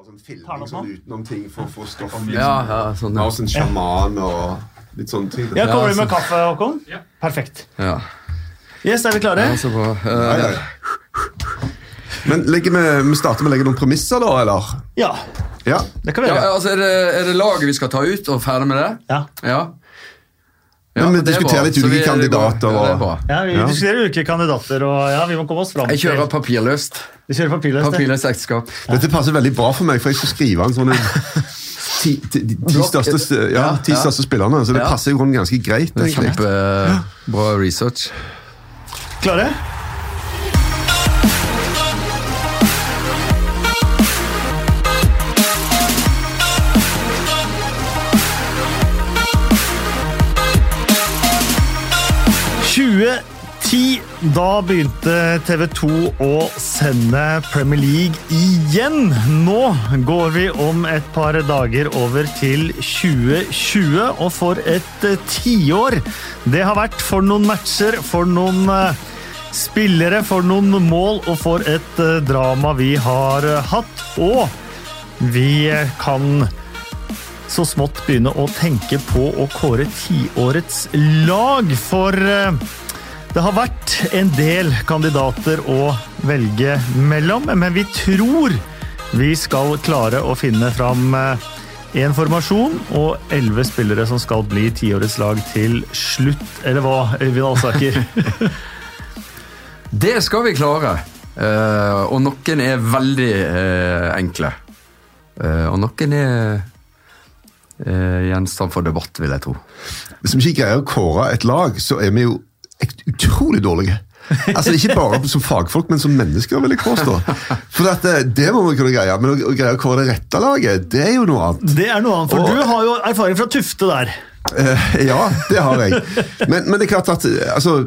Bare sånn filming sånn utenom ting for å få stoff. Ja, ja, sånn, ja. oss en sjaman og litt sånne ting. Ja, Kommer du med kaffe, Håkon? Ja. Perfekt. ja. Yes, er vi klare? ja så bra. Eh, ja, ja. Men legger vi, vi starter med å legge noen premisser, da, eller? Ja, Ja. det kan vi ja, altså, er, det, er det laget vi skal ta ut, og ferdig med det? Ja. Ja. Men vi er diskuterer litt ulike kandidater Ja, og- Ja, Vi Ja. diskuterer ulike kandidater, og ja, vi må komme oss fram Jeg kjører papirløst. Du kjører papirløst. Papirløst ekteskap. Dette passer veldig bra for meg, for jeg skal skrive en sånn ti, ti, ti, største, ja, ti største spillerne, så det passer jo ganske greit. Er. Kjempebra research. Klare? «2010, Da begynte TV 2 å sende Premier League igjen. Nå går vi om et par dager over til 2020, og for et eh, tiår det har vært for noen matcher, for noen eh, spillere, for noen mål og for et eh, drama vi har hatt. Og vi kan så smått begynne å tenke på å kåre tiårets lag, for det har vært en del kandidater å velge mellom, men vi tror vi skal klare å finne fram én formasjon og elleve spillere som skal bli tiårets lag til slutt. Eller hva, Øyvind Alsaker? Det skal vi klare. Uh, og noen er veldig uh, enkle. Uh, og noen er eh, gjenstand for debatt, vil jeg tro. Hvis vi ikke greier å kåre et lag, så er vi jo utrolig dårlige. Altså Ikke bare som fagfolk, men som mennesker, vil jeg påstå. For at det, det må man kunne greie, men å, greie å kåre det rette laget, det er jo noe annet. Det er noe annet, for Og- du har jo erfaring fra Tufte der. Eh, ja, det har jeg. Men, men det er klart at eh, altså,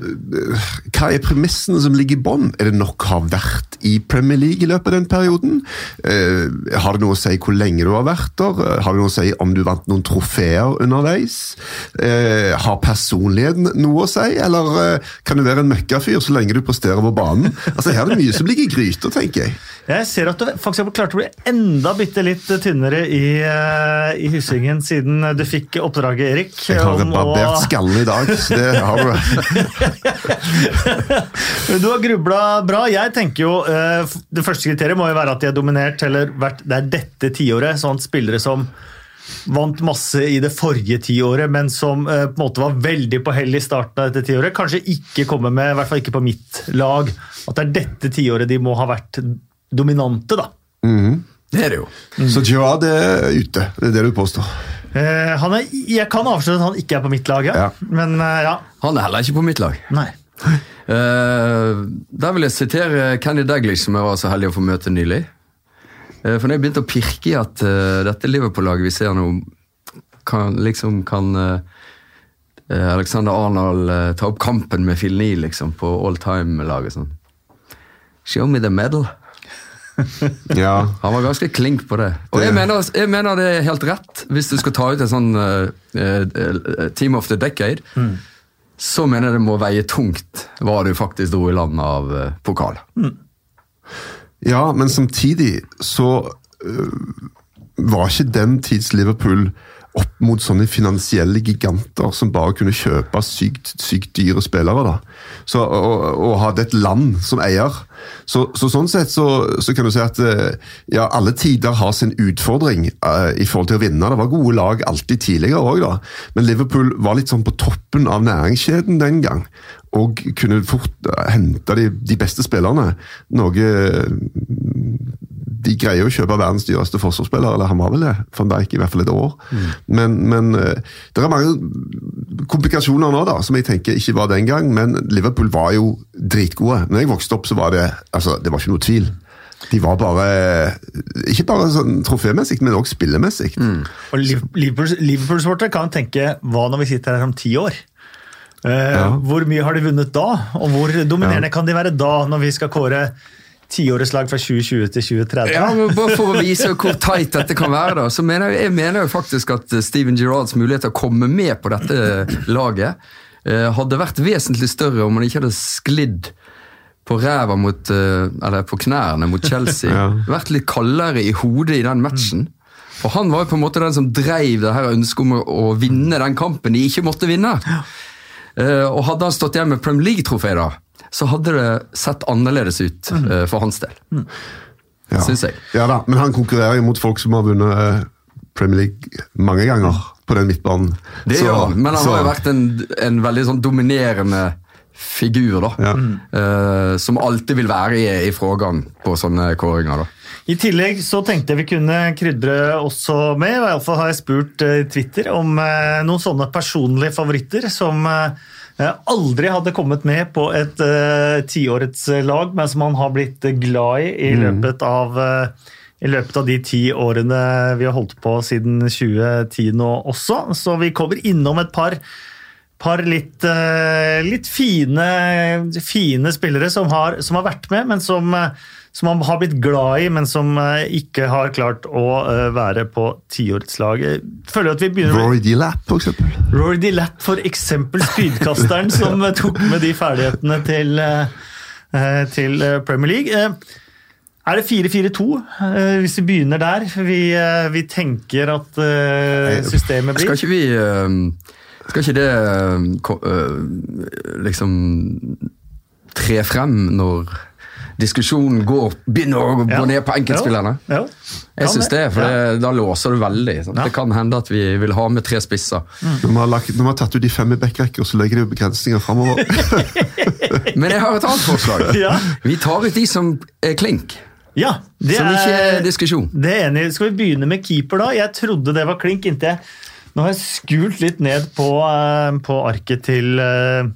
Hva er premissene som ligger i bånn? Er det nok har vært i Premier League i løpet av den perioden? Uh, har det noe å si hvor lenge du har vært der? Uh, Har det noe å si om du vant noen trofeer underveis? Har personligheten noe å si, eller kan du være en møkkafyr så lenge du presterer på banen? Altså Her er det mye som ligger i gryta, tenker jeg. Jeg ser at du faktisk har klart å bli enda bitte litt tynnere i, eh, i hyssingen siden du fikk oppdraget, Erik. Jeg har om å- barbert skallen i dag, det har du. Du har grubla bra. Jeg tenker jo eh, Det første kriteriet må jo være at de har dominert, eller vært, det er dette tiåret. Sånn spillere som vant masse i det forrige tiåret, men som eh, på en måte var veldig på hell i starten av dette tiåret. Kanskje ikke kommer med, i hvert fall ikke på mitt lag. At det er dette tiåret de må ha vært dominante, da. Det er det jo. Så Jihad er ute, det er det du påstår. Eh, han er, jeg kan avsløre at han ikke er på mitt lag, ja. Ja. Men uh, ja. Han er heller ikke på mitt lag. Nei. Uh, der vil jeg sitere Kenny Daglish, som jeg var så heldig å få møte nylig. Uh, for når jeg begynte å pirke i at eh, dette Liverpool-laget vi ser nå, kan, liksom kan eh, eh, Alexander Arnold eh, ta opp kampen med Phil Neal liksom, på all time-laget. Sånn. Show me the medal. Ja. Han var ganske klink på det. Og Det- jeg mener, jeg mener det er helt rett. Hvis du skal ta ut en sånn uh, Team of the Decade, så mener jeg det må veie tungt hva du faktisk dro i land av uh, pokal. Ja, men samtidig så uh, var ikke den tids Liverpool opp mot sånne finansielle giganter som bare kunne kjøpe sykt, sykt dyre spillere. da. Så, og, og hadde et land som eier. Så, så sånn sett så, så kan du si at øh, ja, alle tider har sin utfordring uh, i forhold til å vinne. Det var gode lag alltid tidligere òg. Men Liverpool var litt sånn på toppen av næringskjeden den gang. Og kunne fort øh, hente de, de beste spillerne. Noe de greier å kjøpe verdens dyreste forsvarsspiller, eller han var vel det, van Dijk i hvert fall et år. Men, men eh, det er mange komplikasjoner nå da, som jeg tenker ikke var den gang, men Liverpool var jo dritgode. Når jeg vokste opp, så var det altså, det var ikke noe tvil. De var bare Ikke bare sånn trofémessig, men også spillemessig. Og Liverpool- Liverpool-sportere kan tenke hva når vi sitter her om ti år? Uh, Ja. Hvor mye har de vunnet da, og hvor dominerende kan de være da, når vi skal kåre tiårets lag fra 2020 til 2030? Ja, men Bare for å vise hvor tight dette kan være, da, så mener jeg, jeg mener jo faktisk at Steven Gerrards mulighet til å komme med på dette laget eh, hadde vært vesentlig større om han ikke hadde sklidd på ræva mot eh, Eller på knærne mot Chelsea. Ja. Vært litt kaldere i hodet i den matchen. For han var jo på en måte den som dreiv det her ønsket om å, vinne den kampen de ikke måtte vinne. Eh, og hadde han stått igjen med Premier League-trofé, da, så hadde det sett annerledes ut eh, for hans del. Ja. Syns jeg. Ja da, men han konkurrerer jo mot folk som har vunnet eh, Premier League mange ganger på den midtbanen. Det Så- gjør han, men han så- har jo vært en, en veldig sånn dominerende figur, da. Ja. Uh, som alltid vil være i, i frågan på sånne kåringer, da. I tillegg så tenkte jeg vi kunne krydre også med, og iallfall har jeg spurt Twitter om noen sånne personlige favoritter som aldri hadde kommet med på et uh, tiårets lag, men som han har blitt glad i i løpet av uh, i løpet av de ti årene vi har holdt på siden 2010 nå også. Så vi kommer innom et par, par litt, eh, litt fine, fine spillere som har, som har vært med, men som, eh, som han har blitt glad i, men som eh, ikke har klart å eh, være på tiårets lag. Føler at vi begynner med Rory D-Lap, for eksempel. Rory Dillap, for eksempel spydkasteren som eh, tok med de ferdighetene til, til Premier League. Er det 4-4-2, eh, hvis vi begynner der? Vi, vi tenker at systemet blir Skal ikke vi Skal ikke det liksom tre frem når diskusjonen går, begynner å gå Ja. ned på enkeltspillerne? Ja, Jeg syns det, for det, da låser du veldig. Det kan hende at vi vil ha med tre spisser. Når vi har, lagt, når vi har tatt ut de fem i backrekker, så legger de begrensninger framover. Men jeg har et annet forslag. Ja. Vi tar ut de som er klink. ja det Som ikke er diskusjon. Det er enig. Skal vi begynne med keeper, da? Jeg trodde det var klink inntil jeg Nå har jeg skult litt ned på, eh, på arket til eh,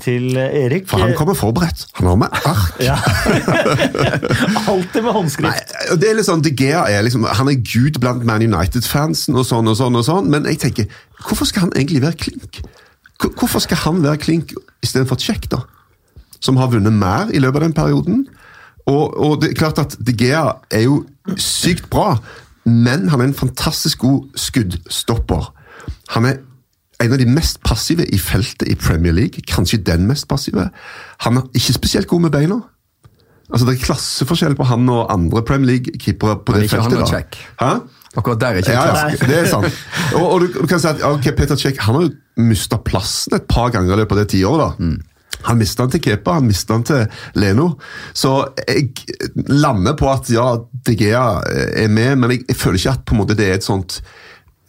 til Erik. For han kommer forberedt. Han har med ark. Ja. Alltid med håndskrift. Nei, det er litt sånn, De Gea er liksom, han er gud blant Man United-fansen, og sånn og sånn, og sånn, men jeg tenker, hvorfor skal han egentlig være klink? Hvorfor skal han være klink istedenfor Tsjekk, da? Som har vunnet mer i løpet av den perioden. Og, og det er klart at De Gea er jo sykt bra, men han er en fantastisk god skuddstopper. Han er en av de mest passive i feltet i Premier League. Kanskje den mest passive. Han er ikke spesielt god med beina. Altså Det er klasseforskjell på han og andre Premier League-keepere på det ikke han feltet. og da. Check. Hæ? Akkurat der er ikke Ja, ja, det er sant. Og, og du, du kan si at okay, Peter Cech han har jo mista plassen et par ganger i løpet av det tiåret. da. Han mista den til Kepa, han mista den til Leno. Så jeg lander på at ja, De Gea er med, men jeg, jeg føler ikke at måte det er et sånt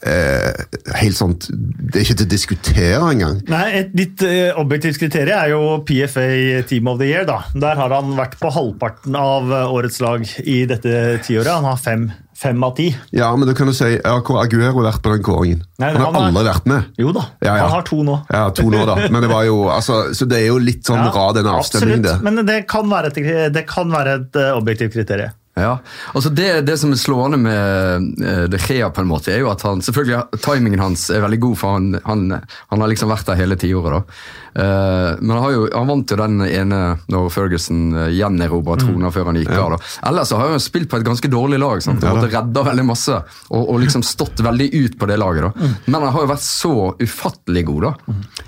eh, helt sånt Det er ikke til å diskutere engang. Nei, Et litt eh, objektivt kriterium er jo PFA Team of the Year. da. Der har han vært på halvparten av eh, årets lag i dette tiåret. Han har fem, fem av ti. Ja, men da kan du si ja, hvor har Aguero vært på den kåringen? Nei, han har han har- aldri vært med. Jo da, Ja, ja. han har to nå. Ja, to nå, da. Men det var jo, altså, så det er jo litt sånn Ja, rar, den avstemningen, det. absolutt, Men det kan være et, det kan være et eh, objektivt kriterium. Ja, altså det, det som er slående med eh, De Gea, på en måte, er jo at han selvfølgelig timingen hans er veldig god, for han, han, han har liksom vært der hele tiåret. Eh, men han, har jo, han vant jo den ene når Ferguson uh, gjenerobra trona før han gikk av. da. Ellers så har han spilt på et ganske dårlig lag. sant? Ja, redda veldig masse og, og liksom stått veldig ut på det laget. da. Men han har jo vært så ufattelig god da.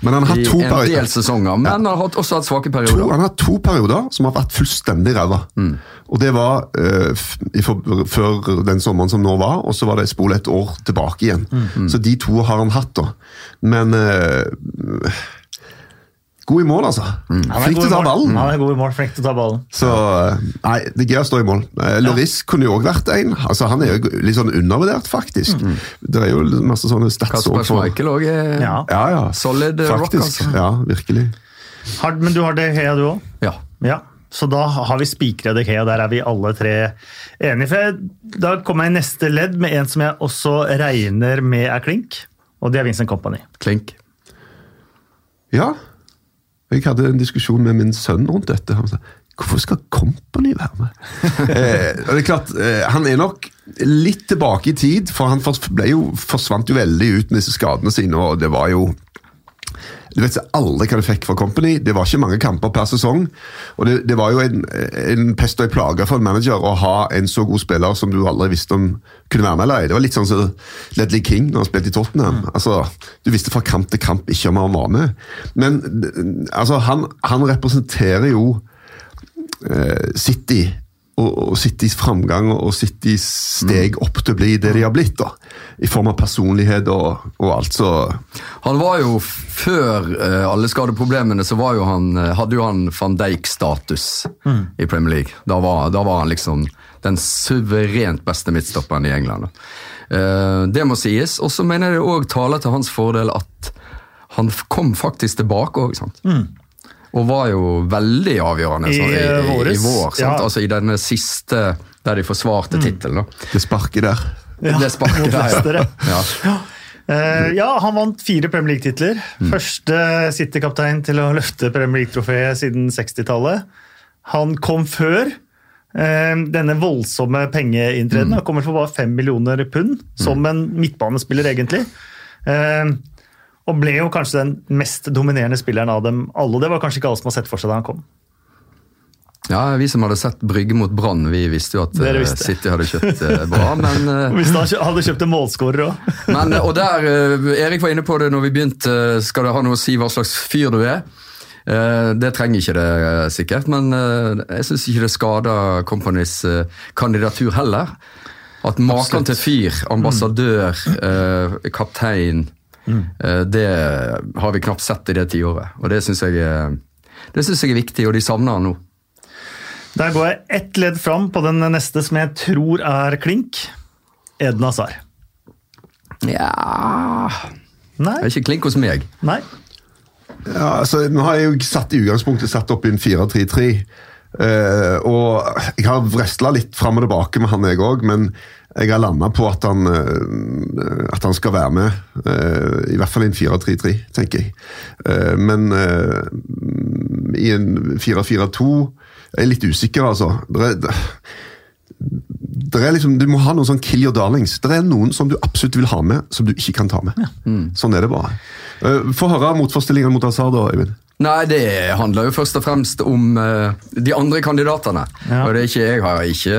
Men han har i hatt to en del sesonger, men han har også hatt svake To, perioder. han har hatt to perioder som har vært fullstendig ræva. Og det var uh, i for, før den sommeren som nå var, og så var det spole et år tilbake igjen. Så de to har han hatt, da. Men eh, God i mål, altså. Er Flink til å ta mål. ballen. Han er god i mål, flink til å ta ballen. Så nei, Det er gøy å stå i mål. Eh, Loris kunne jo òg vært en. Altså, Han er jo litt sånn undervurdert, faktisk. Det er jo masse sånne stats Kasper Schmeichel òg er Ja. Ja, ja. solid rock, altså. Ja, virkelig. Har, men du har De Gea, du òg? Ja. Ja. Så da har vi spikra De og der er vi alle tre enige. For jeg, da kommer jeg i neste ledd med en som jeg også regner med er klink, og det er Vincent Company. Klink. Ja. Jeg hadde en diskusjon med min sønn rundt dette. Han sa hvorfor skal Company være med? eh, og det er klart, eh, Han er nok litt tilbake i tid, for han ble jo, forsvant jo veldig ut med disse skadene sine. og det var jo Du vet aldri hva du fikk fra Company. Det var ikke mange kamper per sesong. Og det, det var jo en, en pest og en plage for en manager å ha en så god spiller som du aldri visste om kunne være med eller ei. Det var litt sånn som Ledley King når han spilte i Tottenham. Altså, Du visste fra kamp til kamp ikke om han var med. Men altså, han, han representerer jo eh, City og, sitte i framgang og sitte i steg opp til å bli det de har blitt. da, I form av personlighet og, og alt. så... Han var jo, Før uh, alle skadeproblemene, så var jo han, eh, hadde jo han van Dijk-status i Premier League. Da var, da var, han liksom den suverent beste midtstopperen i England. Eh, det må sies. Og så mener jeg det òg taler til hans fordel at han kom faktisk tilbake òg. Og var jo veldig avgjørende I, sånn, i, i, i, vår. Sant? ja. Altså I denne siste der de forsvarte tittelen. Det sparket der. Ja, det sparket der, ja. ja. Uh, ja, han vant fire Premier League-titler. Første City-kaptein til å løfte Premier League-trofeet siden 60-tallet. Han kom før eh, denne voldsomme pengeinntredenen. Han kommer for bare fem millioner pund, som en midtbanespiller, egentlig. Eh, og ble jo kanskje den mest dominerende spilleren av dem alle. Det var kanskje ikke alle som har sett for seg da han kom. Ja, Vi som hadde sett Brygge mot Brann, vi visste jo at eh, visste. City hadde kjøpt eh, bra. Men, eh, Hvis de hadde kjøpt en målskårer òg. og der, eh, Erik var inne på det når vi begynte. Skal det ha noe å si hva slags fyr du er? Eh, Det trenger ikke det eh, sikkert, men eh, jeg syns ikke det skader Companys eh, kandidatur heller. At maken til fyr, ambassadør, eh, kaptein, eh, det har vi knapt sett i det tiåret. Og det syns jeg, det synes jeg er viktig, og de savner han nå. Der går jeg ett ledd fram på den neste som jeg tror er klink. Eden Sar Ja Nei. Det er ikke klink hos meg. Nei. Ja, altså, Nå har jeg jo satt i utgangspunktet satt opp i en 4-3-3. Eh, og jeg har vresla litt fram og tilbake med han, jeg òg, men jeg har landa på at han, uh, at han skal være med. Uh, I hvert fall i en 4-3-3, tenker jeg. Men i en 4-4-2 er jeg litt usikker, altså. Det er, det, er liksom, du må ha noen sånn kill your darlings. Det er noen som du absolutt vil ha med, som du ikke kan ta med. Sånn er det bare. Få høre motforestillingene mot Hazard, da, Øyvind. Nei, det handler jo først og fremst om uh, de andre kandidatene. Ja. Og det er ikke, Jeg har ikke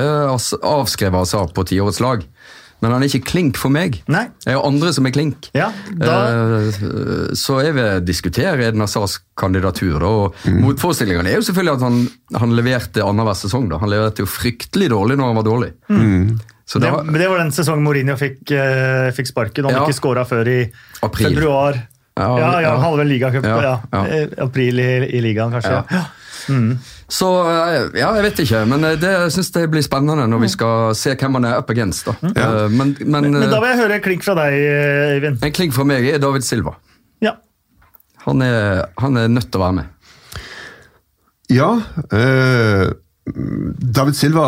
avskrevet Azar på tiårets lag, men han er ikke klink for meg. Nei. Det er jo andre som er klink. Ja, da, uh, så jeg vil diskutere Eden Hazards kandidatur. Da. Og Motforestillingene er jo selvfølgelig at han, han leverte annenhver sesong. Da. Han leverte jo fryktelig dårlig når han var dårlig. Så det, det var den sesongen Mourinho fikk, uh, fikk sparken. Han Ja. ikke skåra før i April. februar. Ja, Ja, ja, vel ligacup Ja, ja, ja. april i, i ligaen, kanskje. Ja. Ja. Så eh, ja, jeg vet ikke, men eh, det syns jeg blir spennende når vi skal se hvem han er up against. da. Eh, Men, men, Men da vil jeg høre en klink fra deg, Eivind. En klink fra meg er David Silva. Ja. Han er, han er nødt til å være med. Ja, eh, David Silva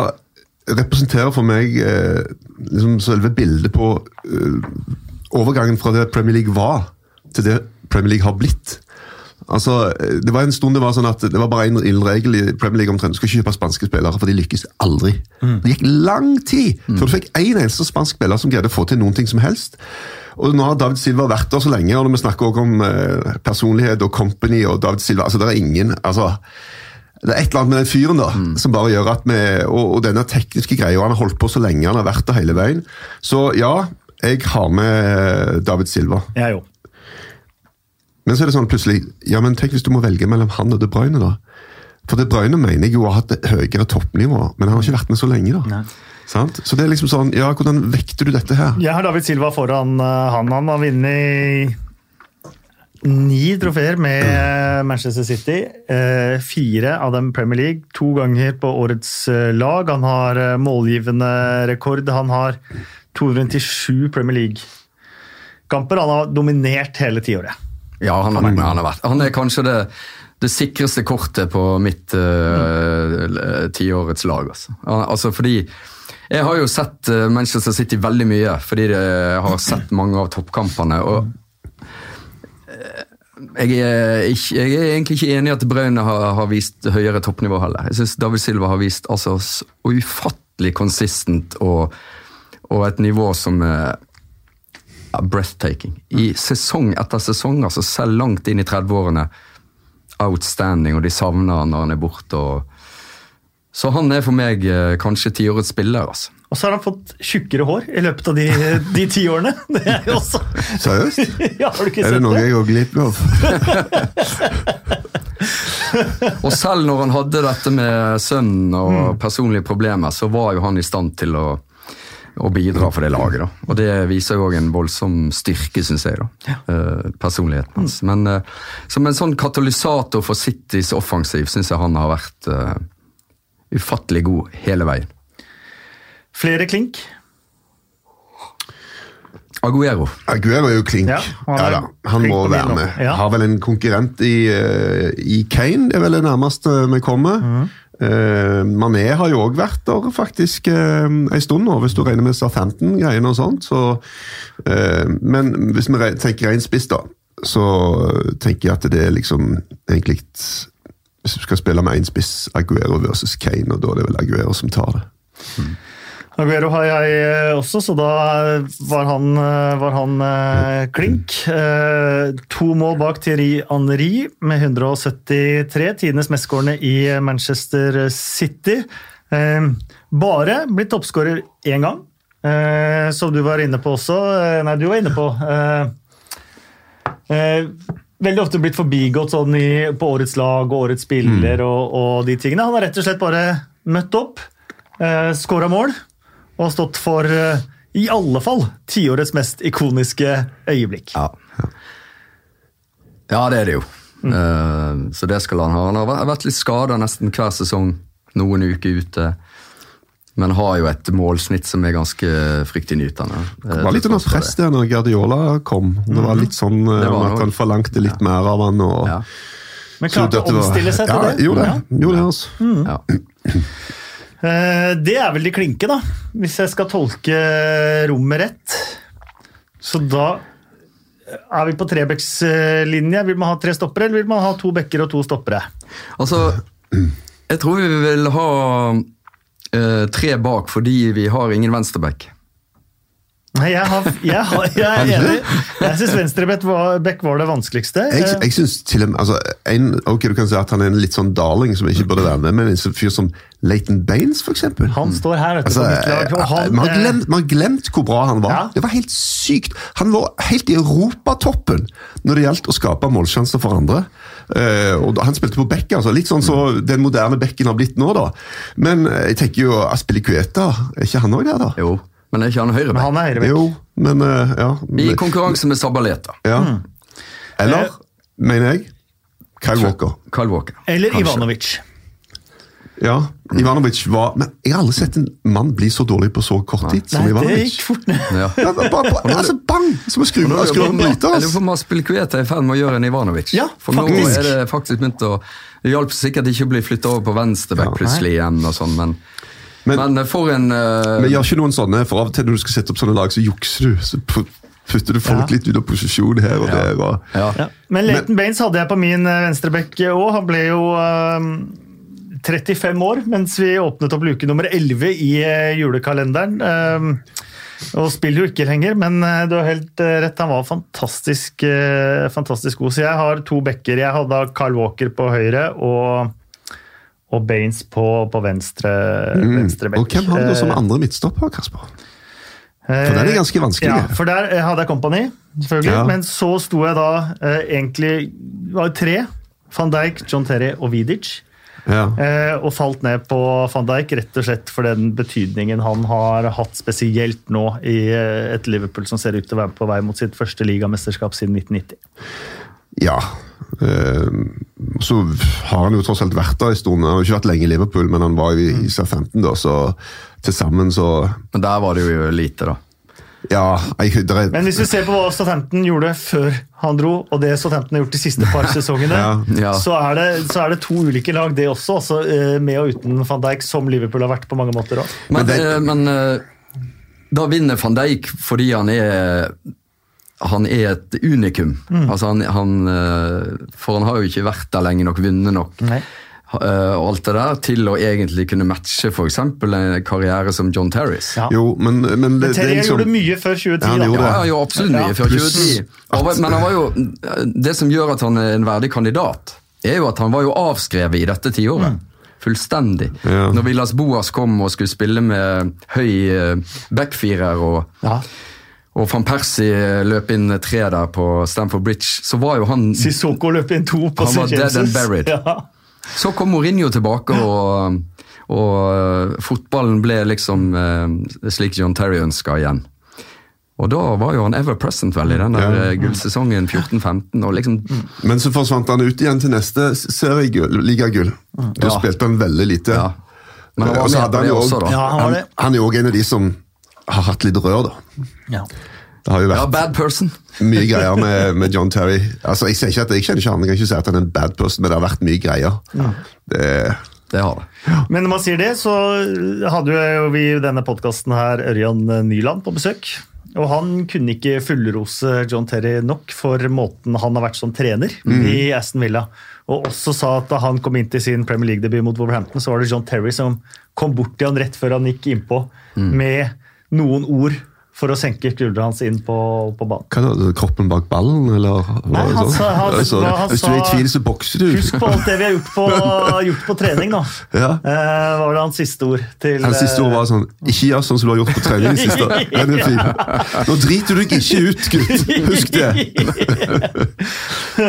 representerer for meg eh, liksom selve bildet på eh, overgangen fra det Premier League var, til det Premier League har blitt. Altså, Det var en stund det var sånn at det var bare en ildregel i Premier League omtrent. Du skal ikke kjøpe spanske spillere, for de lykkes aldri. Det gikk lang tid før du fikk én eneste spansk spiller som greide å få til noen ting som helst. Og Nå har David Silva vært der så lenge, og når vi snakker også om eh, personlighet og company og David Silva altså Det er ingen altså det er et eller annet med den fyren da, som bare gjør at vi, og, og denne tekniske greia, han har holdt på så lenge, han har vært der hele veien. Så ja, jeg har med David Silva. Jeg òg. Men så er det sånn plutselig, ja, men tenk hvis du må velge mellom han og De Bruyne da. For De Bruyne mener jeg jo har hatt et høyere toppnivå, men han har ikke vært med så lenge da. Sant? Så det er liksom sånn, ja, hvordan vekter du dette her? Jeg har David Silva foran eh, han. Han har vunnet ni trofeer med eh, Manchester City. Eh, fire av dem Premier League. To ganger på årets lag. Han har målgivende rekord. Han har 297 Premier League-kamper. Han har dominert hele tiåret. Ja, han har. Han, har vært. han er kanskje det, det sikreste kortet på mitt uh, tiårets lag. Altså. Altså fordi Jeg har jo sett eh, Manchester City veldig mye, fordi jeg har sett mange av toppkampene. og eh, jeg er, ikke, jeg er egentlig ikke enig i at Braune har, har vist høyere toppnivå heller. Jeg syns David Silva har vist altså, så ufattelig konsistent og, og et nivå som ja, breathtaking. I sesong etter sesong, altså selv langt inn i 30-årene. Outstanding, og de savner han når han er borte. Og... Så han er for meg eh, kanskje tiårets spiller, altså. Og så har han fått tjukkere hår i løpet av de, de ti årene. Det er jo også Seriøst? ja, Har du ikke Er det noe jeg går glipp av? Og selv når han hadde dette med sønnen og Mm. personlige problemer, så var jo han i stand til å, å bidra for det laget. da. Og det viser jo òg en voldsom styrke, syns jeg, da. Eh, personligheten hans. Mm. Men eh, som en sånn katalysator for Citys offensiv syns jeg han har vært uh, ufattelig god hele veien. Flere klink. Aguero. Aguero er jo klink. Ja, han Ja, da. han klink må være med. Ja. Har vel en konkurrent i, i Kane, det er vel det nærmeste vi kommer. Mhm. Eh, Mané har jo òg vært der faktisk uh, en stund nå, hvis du regner med Southampton-greiene og sånt. Så, eh, men hvis vi tenker ren spiss, da, så tenker jeg at det er liksom egentlig Hvis du skal spille med én spiss, Aguero versus Kane, og da er det vel Aguero som tar det. Aguero har jeg eh, også, så da var han, eh, var han eh, klink. To mål bak Thierry Henry med 173. Tidenes mestskårende i Manchester City. Bare blitt toppskårer én gang, som du var inne på også. Nei, du var inne på. Veldig ofte blitt forbigått sånn i, på årets lag og årets spiller og, og de tingene. Han har rett og slett bare møtt opp, eh, skåra mål og har stått for eh, i alle fall tiårets mest ikoniske øyeblikk. Ja. ja, det er det jo. Eh, så det skal han ha. Han har vært- litt skada nesten hver sesong. Noen uker ute. Men har jo et målsnitt som er ganske fryktinngytende. nytende. Det var litt under press der når Guardiola kom. Det var litt sånn eh, Det var at han forlangte litt mer av han. og... Ja. Men klarte å omstille seg til ja, det. Gjorde det. Ja. Gjorde det altså. Ja. Eh, Det er vel de klinke, da, hvis jeg skal tolke rommet rett. Så da er vi på trebekslinje. Vil man ha tre stoppere, eller vil man ha to bekker og to stoppere? Altså, jeg tror vi vil ha eh, tre bak fordi vi har ingen venstreback. Nei, jeg, har, jeg, har, jeg er enig. Jeg syns venstrebekk var, var det vanskeligste. Jeg, Eh, jeg synes til og med, altså, en, ok, Du kan si at han er en litt sånn darling som ikke burde være med, men en fyr som Leighton Baines, eksempel. Han står her vet du, Altså, han, man, har eh, glemt, man har glemt hvor bra han var. Ja. Det var helt sykt. Han var helt i europatoppen når det gjaldt å skape målsjanser for andre. Uh, og da, Han spilte på bekk, altså. Litt sånn så den moderne bekken har blitt nå, da. Men eh, jeg tenker jo Aspilicueta, er ikke han òg der, da? Jo, men er ikke han men høyreback? han er høyrebekk. Jo, men uh, ja. I konkurranse med Sabaleta. ja. Mm. Eller, Eh, mener jeg, Kyle Walker. Kyle Walker. Eller Kanskje. Ivanovic. Ja, Ivanovic var Men jeg har aldri sett en mann bli så dårlig på så kort tid som Nei, det gikk fort ned. Ja. Ja, bare, altså, bang! Som å skru av en bryter. Jeg lurer på om Aspilicueta er i ferd med å gjøre en Ivanovic. Ja, For nå er det faktisk begynt å Det hjalp sikkert ikke å bli flytta over på venstreback Ja. plutselig igjen, og sånn, men, Men- men, for en uh... Men gjør ikke noen sånne, for av og til når du skal sette opp sånne lag, så jukser du. Så putter du folk Ja. litt ut av posisjon her og Ja. der. Og, ja. Ja. Men Leighton Baines hadde jeg på min eh, venstrebekk òg. Han ble jo eh, 35 år mens vi åpnet opp luke nummer 11 i eh, julekalenderen. Um, og spiller jo ikke lenger, men eh, du har helt eh, rett. Han var fantastisk, eh, fantastisk god. Så jeg har to bekker. Jeg hadde Carl Walker på høyre og, og Baines på, på venstre, venstre bekk. Mm. og hvem har du som Eh, andre midtstopper, Kasper? For der er det ganske vanskelig. Ja, for der eh, hadde jeg Company, selvfølgelig. Ja. Men så sto jeg da eh, egentlig det var tre. Van Dijk, John Terry og Vidic. Ja. Eh, og falt ned på van Dijk rett og slett for den betydningen han har hatt spesielt nå i eh, et Liverpool som ser ut til å være på vei mot sitt første ligamesterskap siden 1990. ja. Eh, så har han jo tross alt vært der en stund. Han har jo ikke vært lenge i Liverpool, men han var jo i, i Southampton, da, så til sammen så Men der var det jo lite, da. Ja. Jeg, er, Men hvis vi ser på hva Southampton gjorde før han dro, og det Southampton har gjort de siste par sesongene, Ja. Ja. Så, er det, så er det to ulike lag, det også. Altså, eh, med og uten van Dijk, som Liverpool har vært på mange måter òg. Men, Men det- eh, men da vinner van Dijk fordi han er han er et unikum. Mm. Altså han, han, eh, for han har jo ikke vært der lenge nok, vunnet nok. Nei. eh, og alt det der, til å egentlig kunne matche f.eks. en karriere som John Terrys. Ja. Jo, men, men det, er liksom gjorde mye før 2010. Ja, han gjorde Ja, absolutt mye Ja. før 2010. Han Men han var jo, det som gjør at han er en verdig kandidat, er jo at han var jo avskrevet i dette tiåret. Fullstendig. Ja. Når Villas Boas kom og skulle spille med høy eh, backfirer og, Ja. Og van Persie løp inn tre der på Stamford Bridge, så var jo han Sissoko løp inn to på Han var St. dead and buried. Ja. Så kom Mourinho tilbake, og, og eh, fotballen ble liksom eh, slik John Terry ønska igjen. Og da var jo han ever present vel i den der Ja. eh, gullsesongen 14-15. og liksom, Men så forsvant han ut igjen til neste seriegull, ligagull. Da Ja. spilte han veldig lite. ja. Men han var med hadde på han det også, også- da. Ja, han var Han, han er jo òg en av de som har hatt litt rør, da. Ja. Det har jo Ja, bad person. mye greier med, med John Terry. Altså, Jeg ikke at jeg kjenner ikke han, jeg kan ikke si at han er en bad person, men det har vært mye greier. Det, Det har det. Men når man sier det, så hadde jo vi i denne podkasten her Ørjan Nyland på besøk. Og han kunne ikke fullrose John Terry nok for måten han har vært som trener i Aston Villa. Og også sa at da han kom inn til sin Premier League-debut mot Wolverhampton, så var det John Terry som kom bort til han rett før han gikk innpå med noen ord for å senke skuldrene hans inn på, på banen. hva det, Kroppen bak ballen, eller? hva Nei, han sånn? sa- han- Altså, han Hvis du er i tvil, så bokser du. Husk på alt det vi har gjort på, gjort på trening, da. Ja. Eh, var det hans siste ord til Hans siste ord var sånn Ikke gjør sånn som du har gjort på trening i siste. Den er fin. Nå driter du deg ikke ut, gutt! Husk det.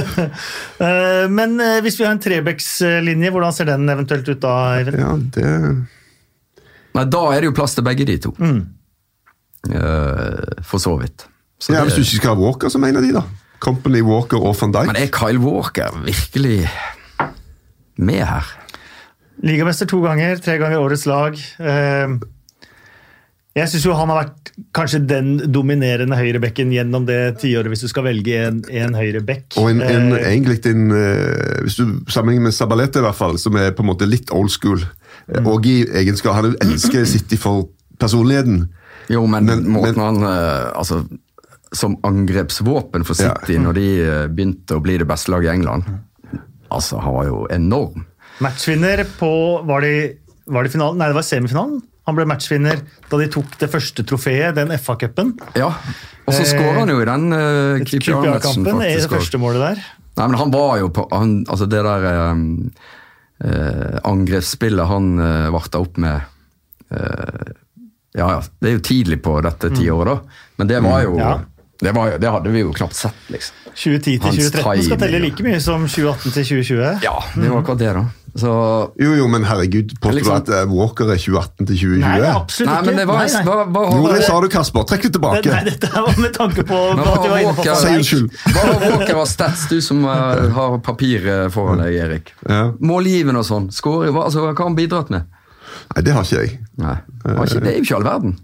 Eh, Men eh, hvis vi har en Trebekslinje, hvordan ser den eventuelt ut da, Even? Ja, det Nei, da er det jo plass til begge de to. Mm. Eh, for så vidt. Så ja, det- Hvis du ikke skal ha Walker som en av de, da. Company, Walker og van Dijk. Men er Kyle Walker virkelig med her? Ligamester to ganger, tre ganger årets lag. Eh, Jeg syns jo han har vært kanskje den dominerende høyrebekken gjennom det tiåret, hvis du skal velge en, en høyrebekk. Og en, en, Eh, egentlig en eh, Hvis du sammenligner med Sabalete, i hvert fall, som er på en måte litt old school, Mm. og i egenskap Han elsker City for personligheten. Jo, men, Men- måten men- han eh, altså, Som angrepsvåpen for Ja. City når de eh, begynte å bli det beste laget i England Altså, Han var jo enorm. Matchvinner på Var det, var det finalen? Nei, det var semifinalen. Han ble matchvinner da de tok det første trofeet, den FA-cupen. Ja, Og så skåra han jo i den uh, QPR-kampen. I det første målet der. Nei, men han var jo på han, Altså, det der um, uh, angrepsspillet han uh, varta opp med eh, Ja, ja. Det er jo tidlig på dette tiåret, da. Men det var jo Mm. Ja. det, var, det hadde vi jo knapt sett, liksom. 2010 til 2013 skal telle like mye som 2018 til 2020. Ja, det var akkurat det, da. Så Jo, jo, men herregud, påstår du Liksom- at eh, Walker er 2018 til 2020? Nei, absolutt Nei, ikke. men det var, Nei, nei. Hva, hva, Jo, det sa du, Kasper. Trekk det tilbake. Nei, dette var med tanke på hva du var inne på Si unnskyld. hva har Walker av stats, du som uh, har papir eh, foran deg, Erik? Ja. Målgivende og sånn. Skåring, hva, altså, hva har han bidratt med? Nei, det har ikke jeg. Nei, det ikke, det er jo ikke all verden.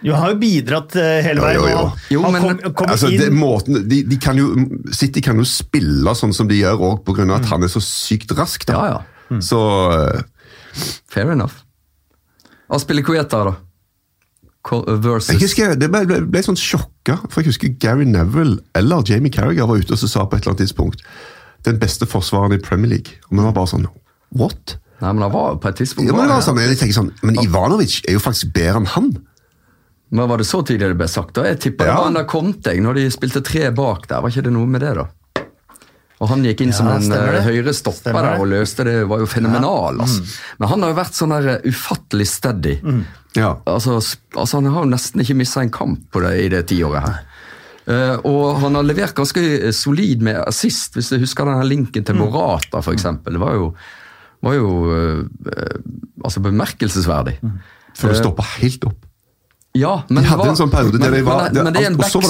Jo, han har jo bidratt eh, hele veien. jo, jo. jo. Han, Jo, han men- kom, kom Altså, det, måten, de, de kan jo, City kan jo spille sånn som de gjør òg, pga. Mm. at han er så sykt rask. da. Ja, ja. Så uh, Fair enough. Aspilicueta, da? Co- Versus jeg husker, Det ble, ble, ble sånn sjokka, for jeg husker Gary Neville eller Jamie Carragher var ute og så sa på et eller annet tidspunkt den beste forsvareren i Premier League. Og vi var bare sånn What? Nei, men han var på et tidspunkt Ja, men, det var sånn, jeg tenker sånn, men Ivanovic er jo faktisk bedre enn han. Men var det så tidlig det ble sagt? da? Jeg tipper det var Conte, når de spilte tre bak der. Var ikke det noe med det, da? Og han gikk inn som en uh, høyre stopper der og løste det. var jo fenomenal. altså. Men han har jo vært sånn der eh, ufattelig steady. Ja. Altså, altså Han har jo nesten ikke mista en kamp på det i det tiåret her. Uh, og han har levert ganske eh, solid med assist, hvis du husker denne linken til Morata f.eks. Det var jo, var jo eh, eh, altså bemerkelsesverdig. For det stoppa helt opp. Ja, men De hadde det var- en sånn periode der men, var- men, det- men det er en back som,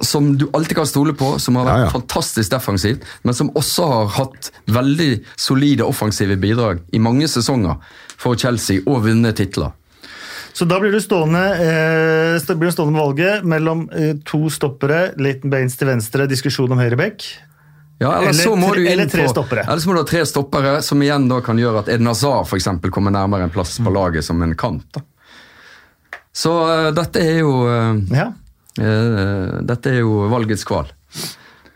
som du alltid kan stole på, som har vært Ja, ja. fantastisk defensivt, men som også har hatt veldig solide offensive bidrag i mange sesonger for Chelsea og vunnet titler. Så da blir du stående, eh, blir du stående med valget mellom eh, to stoppere, Leighton Baines til venstre, diskusjon om høyrebekk. Ja, eller, Eller så må du inn eller tre på, stoppere. Eller så må du ha tre stoppere, som igjen da kan gjøre at Eden Hazard for eksempel, kommer nærmere en plass Mm. på laget som en kant. Da. Så uh, dette er jo uh, Ja. uh, Dette er jo valgets kval.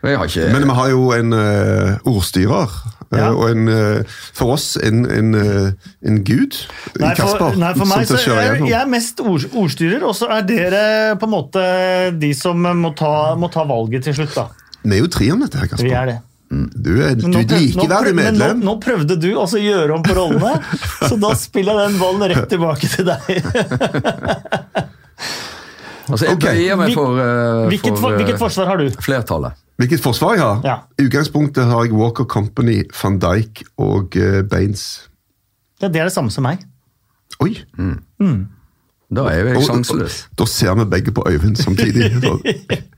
Jeg har ikke Men vi har jo en ordstyrer Ja. Og en, for oss en, en, en gud. Nei, Kasper. nei, for meg så er jeg er mest ord, ordstyrer, og så er dere på en måte de som må ta, må ta valget til slutt, da. Vi er jo tre om dette her, Vi er det. Du er, du Nå er et likeverdig medlem. men. Nå, nå prøvde du også å gjøre om på rollene, så da spiller jeg den ballen rett tilbake til deg. Altså, jeg bøyer meg for, uh, Hvilket, for, eh, hvilket forsvar har du? flertallet. Hvilket forsvar jeg har? Ja. I utgangspunktet har jeg Walker Company, van Dijk og uh, Baines. Ja, det er det samme som meg. Oi! Da er jo jeg sjanseløs. Da ser vi begge på Øyvind samtidig.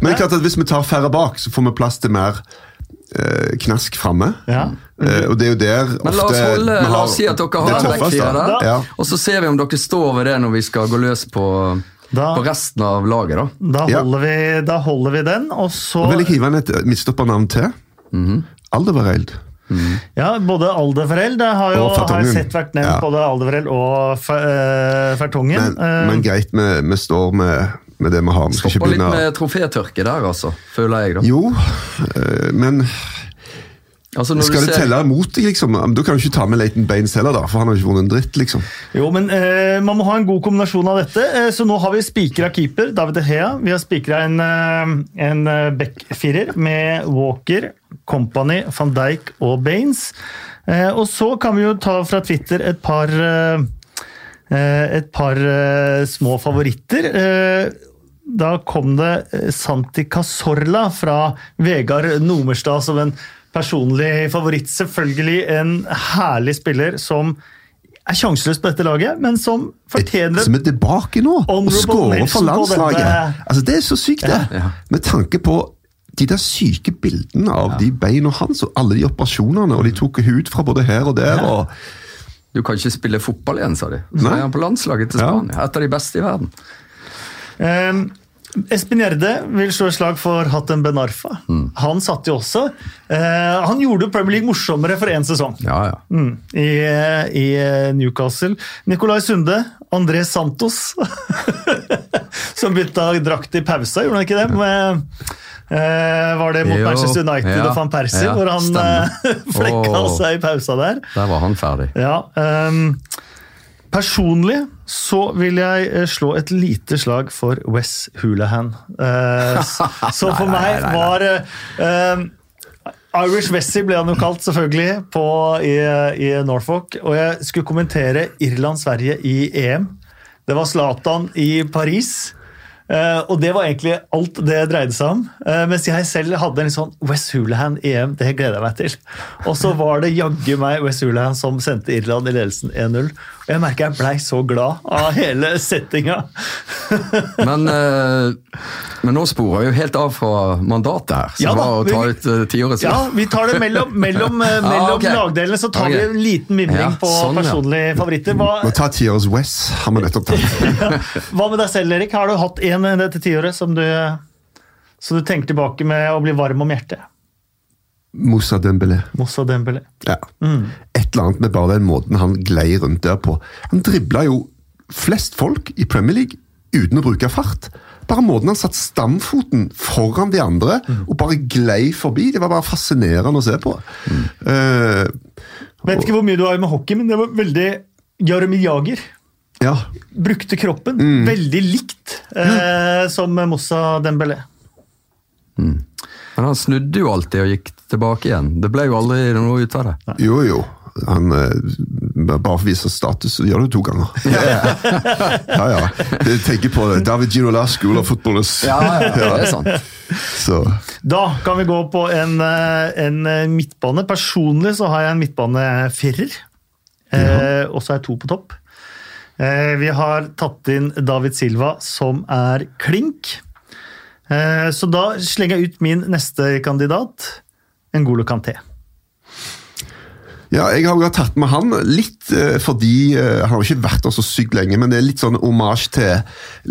Men det er klart at hvis vi tar færre bak, så får vi plass til mer eh, knask framme. Ja. Eh, og det er jo der Men la oss, holde, vi la oss si at dere har en backfire Ja. og så ser vi om dere står ved det når vi skal gå løs på, Da- på resten av laget. da. Da Ja. holder, vi, da holder vi den, og så Og vil jeg hive inn et midtstoppernavn til? Mhm. Aldevareld. Ja, både Aldefereld det har jo har jeg sett vært nevnt, Ja. både Aldefereld og Fe- eh, Men, Eh, men greit, vi, vi står med, med det vi har. Vi Stopper litt begynne med trofétørke der, altså, føler jeg. da. Jo, eh, men Altså, når skal du det ser- telle mot deg, liksom? Da kan du ikke ta med Leighton Baines heller, da, for han har ikke vunnet en dritt, liksom. Jo, men eh, man må ha en god kombinasjon av dette. Eh, så nå har vi spikra keeper, David Hea. Vi har spikra en, eh, en eh, backfirer med Walker, Company, van Dijk og Baines. Eh, og så kan vi jo ta fra Twitter et par et par eh, små favoritter. Da kom det eh, Santi Casorla fra Vegard Nomerstad som en personlig favoritt. Selvfølgelig en herlig spiller som er sjanseløs på dette laget, men som fortjener Som er tilbake nå og skårer for landslaget. Altså, Det er så sykt, det. Ja. Med tanke på de der syke bildene av de beina hans og alle de operasjonene, og de tok hud fra både her og der. og Du kan ikke spille fotball igjen, sa de. Så Nei. er han på landslaget til Ja. Spania. Et av de beste i verden. Um, Espen Gjerde vil slå et slag for Hatem Ben Arfa. Mm. Han satt jo også. Eh, han gjorde Premier League morsommere for én sesong Ja, ja. mm, i, i Newcastle. Nicolai Sunde, André Santos Som bytta drakt i pausa, gjorde han ikke det? Med, eh, var det mot Jo, Manchester United ja, og van Persie, hvor han eh, flekka seg i pausa der? Der var han ferdig. Ja, ehm, Personlig så vil jeg eh, slå et lite slag for Wes Hulahan. Uh, så for meg var eh, ehm, Irish Wessie ble han jo kalt, selvfølgelig, på, i, i Norfolk. Og jeg skulle kommentere Irland-Sverige i EM. Det var Zlatan i Paris. Uh, og det var egentlig alt det dreide seg om. Uh, mens jeg selv hadde en sånn West Hulahan EM, det gleder jeg meg til. Og så var det jaggu meg West Hulahan som sendte Irland i ledelsen 1-0. Og jeg merker jeg blei så glad av hele settinga. Men, eh, men nå sporer vi jo helt av fra mandatet her, som Ja da, var å ta vi- ut uh, tiårets Ja, vi tar det mellom, mellom, eh, mellom okay. lagdelene, så tar vi en liten mimring Ja, på sånn, ja. personlige favoritter. Hva, Må ta tiårets West, har vi nettopp tatt. hva med deg selv, Erik? Har du hatt en eh, dette tiåret som du, som du tenker tilbake med å bli varm om hjertet? Moussa Dembélé. Moussa Dembélé. Ja. Et eller annet med bare den måten han glei rundt der på. Han dribla jo flest folk i Premier League uten å bruke fart. Bare måten han satt stamfoten foran de andre og bare glei forbi. Det var bare fascinerende å se på. Eh, Vet ikke hvor mye du har med hockey, men det var veldig Jaromir Jager. ja. Brukte kroppen veldig likt eh, som Moussa Dembélé. Men han snudde jo alltid og gikk tilbake igjen. Det ble jo aldri noe ut av det. Jo, jo. Han eh, Bare for å vise status, så gjør det to ganger. ja, ja. Jeg tenker på det. David Ginola, School of Footballers. det er sant. Så Da kan vi gå på en, eh, en eh, midtbane. Personlig så har jeg en midtbanefirer. Eh, og så er jeg to på topp. Eh, vi har tatt inn David Silva, som er klink. Eh, så da slenger jeg ut min neste kandidat, Ngolo Kanté. Ja, jeg har jo tatt med han litt eh, fordi eh, Han har jo ikke vært der så sykt lenge, men det er litt sånn omasj til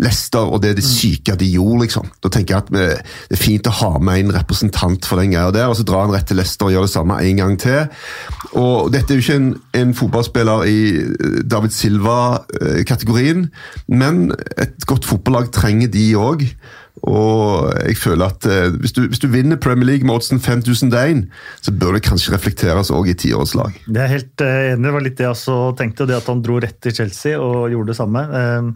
Leicester og det de syke de gjorde, liksom. Da tenker jeg at det er fint å ha med en representant for den greia der, og så drar han rett til Leicester og gjør det samme en gang til. Og dette er jo ikke en, en fotballspiller i David Silva-kategorien, men et godt fotballag trenger de òg. Og jeg føler at eh, hvis, du, hvis du vinner Premier League med oddsen 5001, så bør det kanskje reflekteres òg i tiårslag. Det er helt eh, enig. Det var litt det jeg også tenkte. Det at han dro rett til Chelsea og gjorde det samme. Um,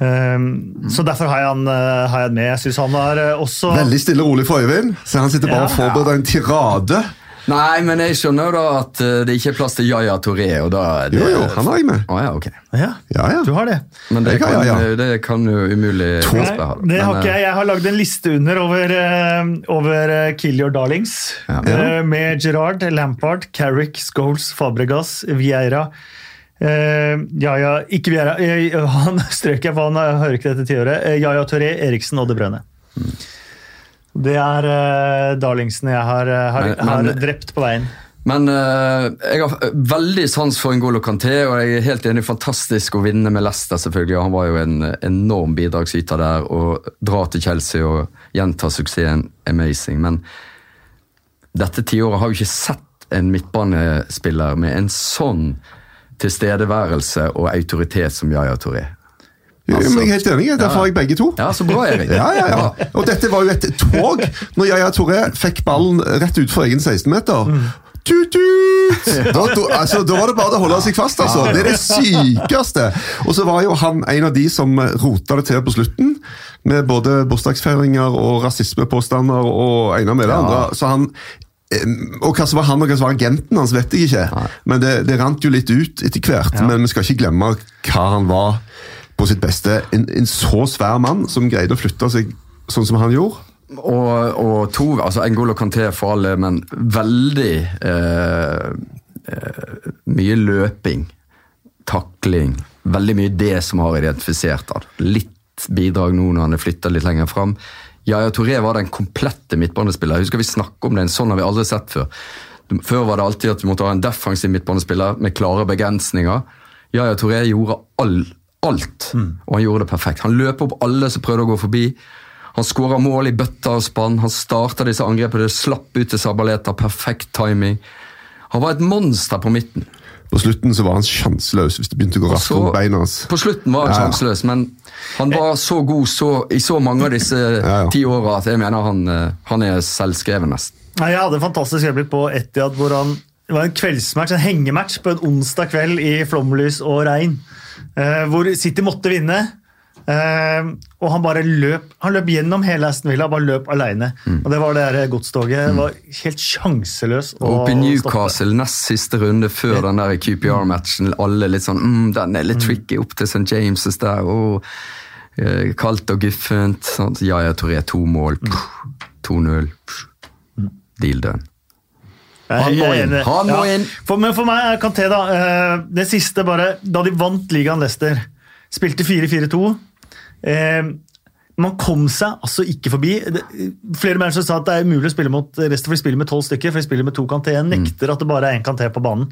um, så derfor har jeg han, uh, har jeg med. Jeg syns han har også Veldig stille og rolig for Øyvind, så han sitter bare og Ja. forbereder en tirade. Nei, men jeg skjønner jo da at eh, det ikke er plass til Yaya Toré. og da er det Jo, jo, han har jeg med. Ah, ja, ok. Ja, Ja, ja. du har det. Men det kan, ja, kan, det kan jo umulig Nei, det har ikke eh, jeg. Jeg har lagd en liste under over, uh, over Kill Your Darlings. Ja. Eh, med Gerard, Lampard, Carrick, Scholes, Fabregas, Vieira. Uh, Jaja, ikke Vieira. Uh, han strøk jeg, for han eh, hører ikke dette tiåret. Uh, Jaja Toré, Eriksen og De Brøne. Det er uh, darlingsene jeg har, eh, har, Men- har men- drept på veien. Men uh, jeg har eh, veldig sans for Ngolo Kanté, og jeg er helt enig fantastisk å vinne med Leicester, selvfølgelig. Han var jo en eh, enorm bidragsyter der, og dra til Chelsea og gjenta suksessen amazing. Men dette tiåret har jo ikke sett en midtbanespiller med en sånn tilstedeværelse og autoritet som Yaya Touré. Altså- men jeg er helt enig, derfor har jeg begge to. Ja, så bra, Erik. Ja, ja, ja. Og dette var jo et tog når Yaya Toré fikk ballen rett utfor egen 16-meter. Tut, tut! Da, altså, da var det bare å holde seg fast, altså. Det er det sykeste. Og så var jo han en av de som rota det til på slutten, med både bursdagsfeiringer og rasismepåstander og ene med det andre. Så han og hva som var han og hva som var agenten hans, vet jeg ikke. Men det, det rant jo litt ut etter hvert. Men vi skal ikke glemme hva han var på sitt beste. En, en så svær mann som greide å flytte seg sånn som han gjorde. Og, og to, altså Engolo Canté for alle, men veldig eh, eh, mye løping, takling. Veldig mye det som har identifisert han. Litt bidrag nå når han er flytta litt lenger fram. Yaya Touré var den komplette midtbanespiller. Husker vi snakke om det, en sånn har vi aldri sett før. Før var det alltid at du måtte ha en defensiv midtbanespiller med klare begrensninger. Yaya Touré gjorde all, alt, og han gjorde det perfekt. Han løp opp alle som prøvde å gå forbi. Han skåra mål i bøtter og spann. Han starta disse angrepene, det slapp ut til Sabaleta. Perfekt timing. Han var et monster på midten. På slutten så var han sjanseløs hvis det begynte å gå raskt om rundt beina hans. På slutten var han Ja, ja. sjanseløs, men han var så god så, i så mange av disse ja. ti åra at jeg mener han, eh, han er selvskreven nesten. Jeg hadde en fantastisk øyeblikk på Etiad hvor han det var en kveldsmatch, en hengematch på en onsdag kveld i flomlys og regn. Eh, hvor City måtte vinne. eh, og han bare løp han løp gjennom hele Aston Villa, bare løp alene. Mm. Og det var det der godstoget. var helt sjanseløs å Og oppe i. Newcastle, nest siste runde før den der QPR-matchen, alle litt sånn mm, Den er litt tricky opp til St. James' der. og eh, Kaldt og guffent. Sånn. Ja, tror jeg to mål. 2-0. Pff, Deal done. Jeg- Han må jeg er inn, han må inn. For, men for meg er Kanté, da eh, Det siste bare Da de vant ligaen Leicester, spilte 4-4-2 eh, Man kom seg altså ikke forbi. Flere mennesker sa at det er umulig å spille mot resten, for de spiller med tolv stykker. For de spiller med to Kanté. Mm. Nekter at det bare er én Kanté på banen.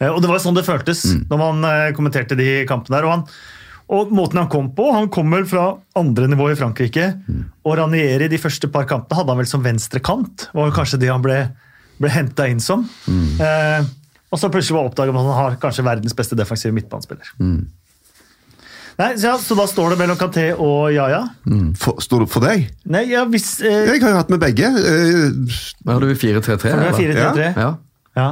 Eh, og det var sånn det føltes Mm. når man eh, kommenterte de kampene der. og han og måten han kom på Han kommer fra andre nivå i Frankrike. Mm. Og Ranieri de første par kampene hadde han vel som venstre kant. var jo kanskje det han ble, ble henta inn som. Mm. Eh, og så plutselig var oppdaget man at han har kanskje verdens beste defensive midtbanespiller. Mm. Nei, så, ja, så da står det mellom Kanté og Yaya. For, står det for deg? Nei, ja, hvis eh, Jeg har jo hatt med begge. Eh, Da har du 4-3-3. for det er 4-3-3. Ja. Ja.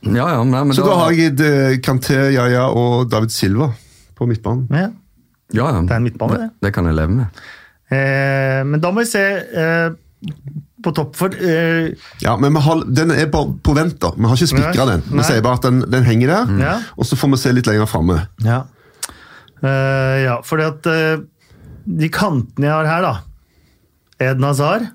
Ja, ja, nei, men Så da har jeg eh, Kanté, Yaya og David Silva på midtbanen. Ja. ja, ja. Det er en midtbane, det. Det kan jeg leve med. Eh, men da må vi se eh, på topp, for eh, Ja, men har, Den er bare på vent, da. Vi har ikke spikra den. Vi sier bare at den, den henger der, mm. og så får vi se litt lenger framme. Ja. Uh, ja, fordi at uh, de kantene jeg har her, da Eden Hazar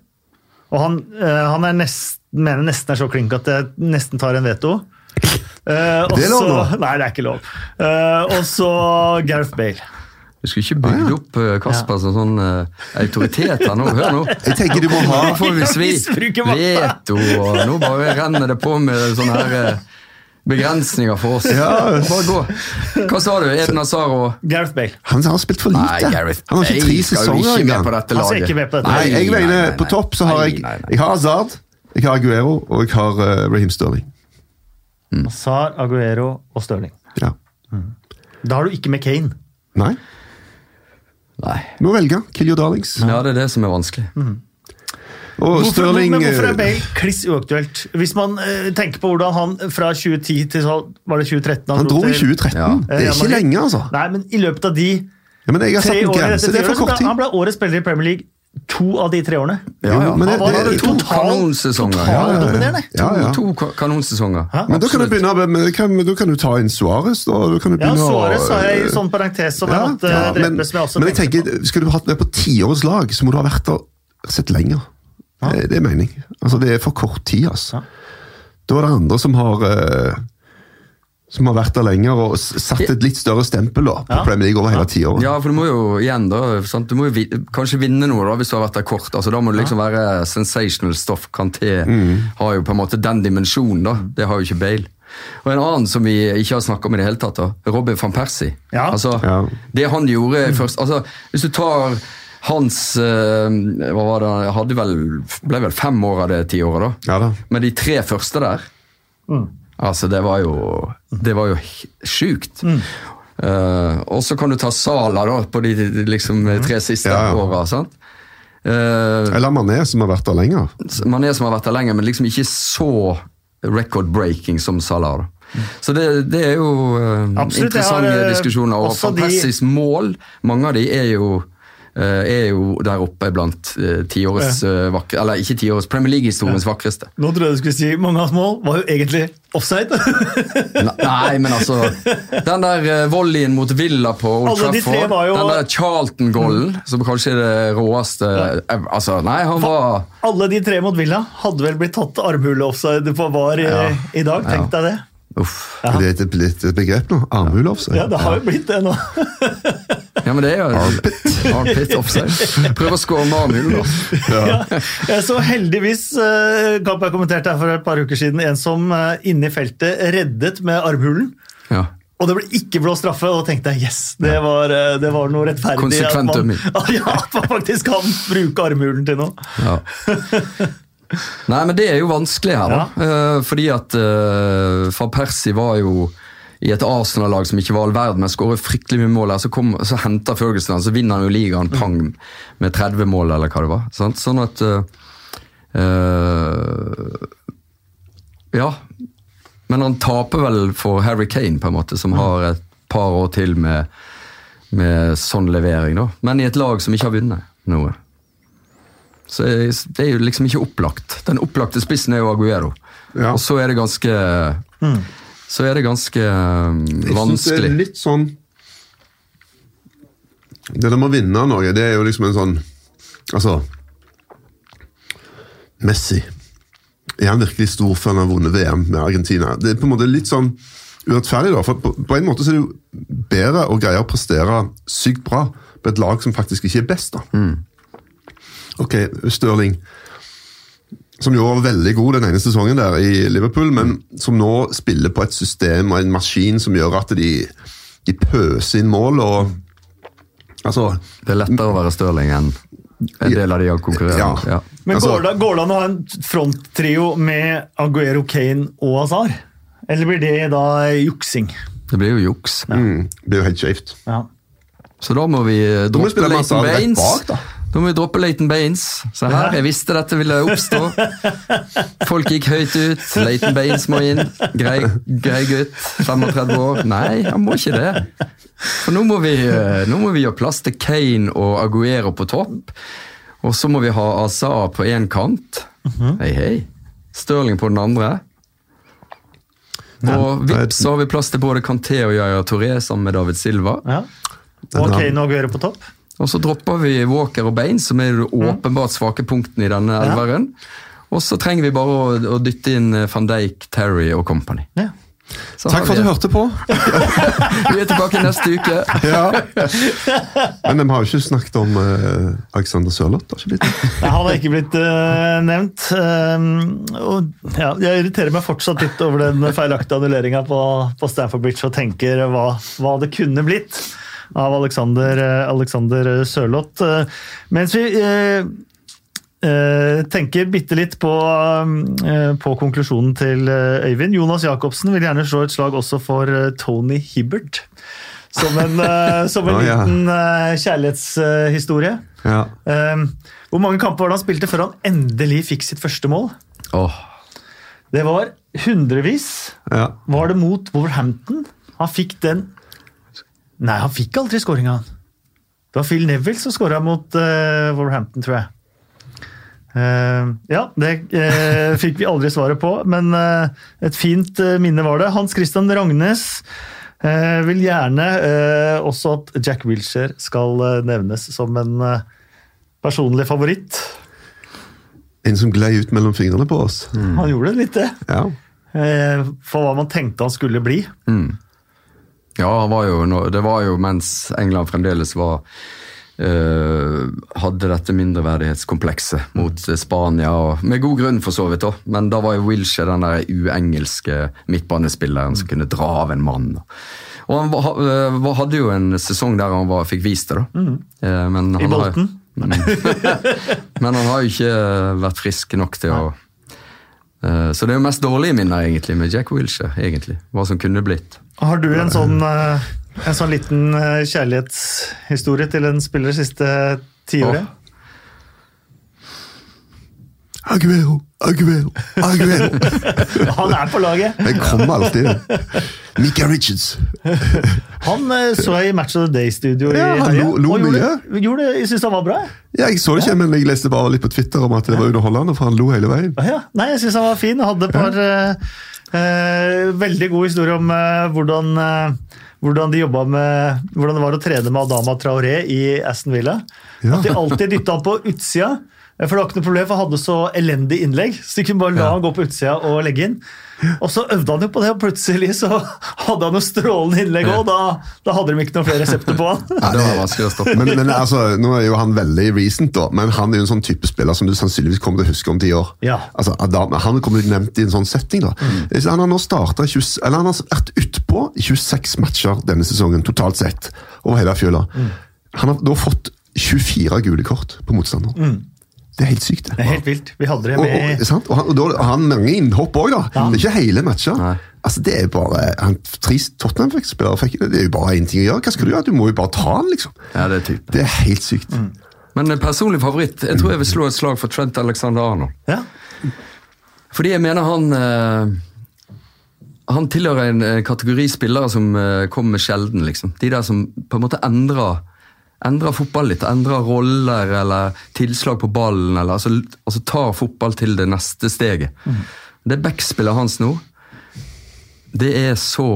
Og han, uh, han er nest, mener nesten er så klink at jeg nesten tar en veto. Det er lov nå. Nei, det er ikke lov. Og så Gareth Bale. Du skulle ikke bygd opp eh, Kasper som sånn uh, autoritet her nå. Hør nå. Jeg tenker du må ha Nå får vi svi. Veto, og nå bare renner det på med sånne her uh, begrensninger for oss. Ja. Bare gå. Hva sa du? Eden Hazar og Gareth Bale. Han har spilt for lite. Nei, Gareth han har ikke tre sesonger engang. på dette Han skal ikke med på dette Nei, laget. jeg nei, mener nei, På topp så har jeg. Jeg har Hazard, jeg har Aguero og jeg har uh, Raheem Sterling. Hazar, Aguero og Stirling. Ja. Da har du ikke med Kane. Nei? Nei. Du må velge. Kill your darlings. Ja, det er det som er vanskelig. Og Hvorfor, Stirling men hvorfor er eh, Bale kliss uaktuelt? Hvis man uh, tenker på hvordan han fra 2010 til var det 2013 Han dro i 2013. Ja. Det er ikke lenge, altså. Nei, men i løpet av de Ja, men jeg har tre satt en årene grense. Det er for kort tid. han ble årets spiller i Premier League to av de tre årene. Ja, ja. men det, var det- det- to kanonsesonger. Total Ja, ja, ja. Ja, ja. To ka- kanonsesonger. Hæ? Men da kan, du begynne, med- men kan, da kan du ta inn Suárez. Ja, Suárez har jeg i sånn parentes som jeg måtte ja, drepe, men, som jeg også men jeg tenker, skal du ha det på tiårets lag, så må du ha vært der sett lenger. Det, det er mening. Altså, det er for kort tid, altså. Ja. Da er det andre som har eh, som har vært der lenger og satt et litt større stempel da, på Ja. Premier League over hele tiåret. Ja, for du må jo igjen da, sant? Du må jo vi, kanskje vinne noe da, hvis du har vært der kort. altså Da må det liksom være sensational stuff. Kanté Mm. har jo på en måte den dimensjonen, da. Det har jo ikke Bale. Og en annen som vi ikke har snakka om i det hele tatt, da, Robin van Persie. Ja. Altså, Ja. Det han gjorde først altså, Hvis du tar hans eh, hva var det, hadde vel, ble vel fem år av det tiåret, da. Ja da. Men de tre første der Altså, det var jo Det var jo sjukt. sjukt. Uh, og så kan du ta Sala da, på de liksom, tre siste Ja, ja. åra. Uh, Eller Mané, som har vært der lenger. Mané som har vært der lenger, men liksom ikke så record-breaking som Salah. da. Så det, det er jo uh, Absolutt, interessante har, diskusjoner. Og fantastisk de- mål, mange av de er jo er jo der oppe blant uh, tiårets uh, vakre, Eller ikke tiårets, Premier League-historiens vakreste. Nå trodde jeg du skulle si mange av hans mål var jo egentlig offside. Nei, men altså Den der uh, volleyen mot Villa på Old Alle Trafford, de jo- den der Charlton-golden, som kanskje er det råeste eh, Altså, nei, han var Alle de tre mot Villa hadde vel blitt tatt armhule-offside på VAR i, Ja. i dag. Tenk deg det. Uff. Ja. Det er et, et begrep nå. Armhule offside. Ja, det har jo blitt det nå. Ja, men det er jo Armpit offside. Prøv å skåre med armhulen, da. Ja. Jeg så heldigvis eh, Kamp jeg kommenterte her for et par uker siden, en som eh, inne i feltet reddet med armhulen. Ja. Og det ble ikke blå straffe, og da tenkte jeg yes, det var, eh, det var noe rettferdig. Konsekvent at man, ja, at man faktisk kan bruke armhulen til noe. Ja. Nei, men det er jo vanskelig her, da. Ja. fordi at uh, van Persie var jo i et Arsenal-lag som ikke var all verden, men skårer fryktelig mye mål. her, Så, kom, så henter Ferguson så vinner han jo ligaen pang med 30 mål, eller hva det var. Sant? Sånn at uh, Ja. Men han taper vel for Harry Kane, på en måte, som har et par år til med, med sånn levering. da. Men i et lag som ikke har vunnet noe. Så det er jo liksom ikke opplagt. Den opplagte spissen er jo Aguero. Ja. Og så er det ganske Så er det ganske um, Jeg synes det er litt sånn Det der med å vinne noe, det er jo liksom en sånn Altså Messi. Er han virkelig stor før han har vunnet VM med Argentina? Det er på en måte litt sånn urettferdig, da. For på, på en måte så er det jo bedre å greie å prestere sykt bra på et lag som faktisk ikke er best, da. Ok, Stirling. Som jo var veldig god den ene sesongen der i Liverpool, men som nå spiller på et system og en maskin som gjør at de, de pøser inn mål og Altså Det er lettere å være Stirling enn en del av de han konkurrerer Ja. Ja. Men Altså- går, det, går det an å ha en fronttrio med Aguero, Kane og Azar? Eller blir det da juksing? Det blir jo juks. mm, Det blir jo helt skjevt. Ja. Så da må vi droppe spille Leighton Baines. bak, da. Da må vi droppe Leighton Baines. Se her, jeg visste dette ville oppstå. Folk gikk høyt ut. Leighton Baines må inn. Grei, grei gutt, 35 år. Nei, han må ikke det. For nå må, vi, eh, nå må vi gjøre plass til Kane og Aguero på topp. Og så må vi ha Asa på én kant. Hei, hei. Stirling på den andre. Og vips, så har vi plass til både Canté og Yaya Toré sammen med David Silva. ja. Og Kane og Aguero på topp? Og så dropper vi Walker og Baines, som er de åpenbart svake punktene i denne elveren. Og så trenger vi bare å, å dytte inn eh, van Dijk, Terry og company. Ja. Så Takk for at du hørte på. Vi er tilbake neste uke. Ja. Men vi har jo ikke snakket om uh, Alexander Sørloth. har ikke blitt? Nei, Han har ikke blitt uh, nevnt. Um, og, ja, jeg irriterer meg fortsatt litt over den feilaktige annulleringa på, på Stanford Bridge og tenker hva, hva det kunne blitt av Alexander, eh, Alexander Sørloth. Eh, mens vi eh, eh, tenker bitte litt på, eh, på konklusjonen til eh, Øyvind. Jonas Jacobsen vil gjerne slå et slag også for eh, Tony Hibbert. som en, eh, som en oh, ja. liten eh, kjærlighetshistorie. Ja. Eh, hvor mange kamper var det han spilte før han endelig fikk sitt første mål? Oh. Det var hundrevis. ja. Var det mot Wolverhampton? Han fikk den Nei, han fikk aldri skåringa. Det var Phil Neville som skåra mot uh, Wolverhampton, tror jeg. Uh, ja, det uh, fikk vi aldri svaret på, men uh, et fint minne var det. Hans Christian Ragnes eh, vil gjerne også at Jack Wilshere skal nevnes som en personlig favoritt. En som glei ut mellom fingrene på oss. Han gjorde litt det, Ja. for hva man tenkte han skulle bli. Ja, han var jo, det var jo mens England fremdeles var eh, hadde dette mindreverdighetskomplekset mot eh, Spania, med god grunn for så vidt. Også. Men da var jo Wilshere den der uengelske midtbanespilleren som kunne dra av en mann. Og han var, eh, hadde jo en sesong der han var, fikk vist det, da. Eh, men I Bolten? har- Bolten. Men han har jo ikke vært frisk nok til å Så det er jo mest dårlige minner egentlig med Jack Wilshere. egentlig, Hva som kunne blitt. Har du en sånn, eh, en sånn liten eh, kjærlighetshistorie til en spiller det siste tiåret? Aguero, Aguero, Aguero. Han er på laget! Jeg kommer alltid. Mika Richards. Han eh, så jeg i Match of the Day-studio Ja, han helga. lo- lo mye. gjorde, gjorde, jeg syns han var bra. Ja, jeg så det ikke, men jeg leste bare litt på Twitter om at det var underholdende, for han lo hele veien. Ja, nei, jeg syns han var fin. Hadde et par eh, veldig god historie om eh, hvordan, eh, hvordan de med Hvordan det var å trene med Adama Traoré i Aston Villa. Ja. At de alltid dytta han på utsida. eh, For det var ikke noe problem, for han hadde så elendig innlegg. Så de kunne bare la han gå på utsida og legge inn. Og så øvde han jo på det, og plutselig så hadde han noe strålende innlegg òg. Da, da hadde de ikke noen flere resepter på han. Ja, det var vanskelig å stoppe. Men, men altså, nå er jo han veldig recent, da, men han er jo en sånn type spiller som du sannsynligvis kommer til å huske om ti år. Ja. Altså, Adam, han kommer til å bli nevnt i en sånn setting. da. Mm. Han har nå startet, 20, eller han har vært utpå i 26 matcher denne sesongen, totalt sett, over hele fjøla. Han har da fått 24 gule kort på motstanderen. Det er helt sykt. det. Det er helt vilt. Vi hadde det med og, sant? og, han, og da har han mange innhopp òg, da. Det er ikke hele matcher. Nei. Altså, det er bare, han, Tre Tottenham-spillere fikk det. Det er jo bare én ting å gjøre. Hva skal du gjøre? Du må jo bare ta han, liksom. Ja, det er typ. Det er helt sykt. Men personlig favoritt Jeg tror jeg vil slå et slag for Trent Alexander Arnold. Ja. Fordi jeg mener han eh, Han tilhører en eh, kategori spillere som eh, kommer sjelden, liksom. De der som på en måte endrer Endrer fotball litt, endrer roller eller tilslag på ballen. eller altså, altså tar fotball til det neste steget. Det backspillet hans nå, det er så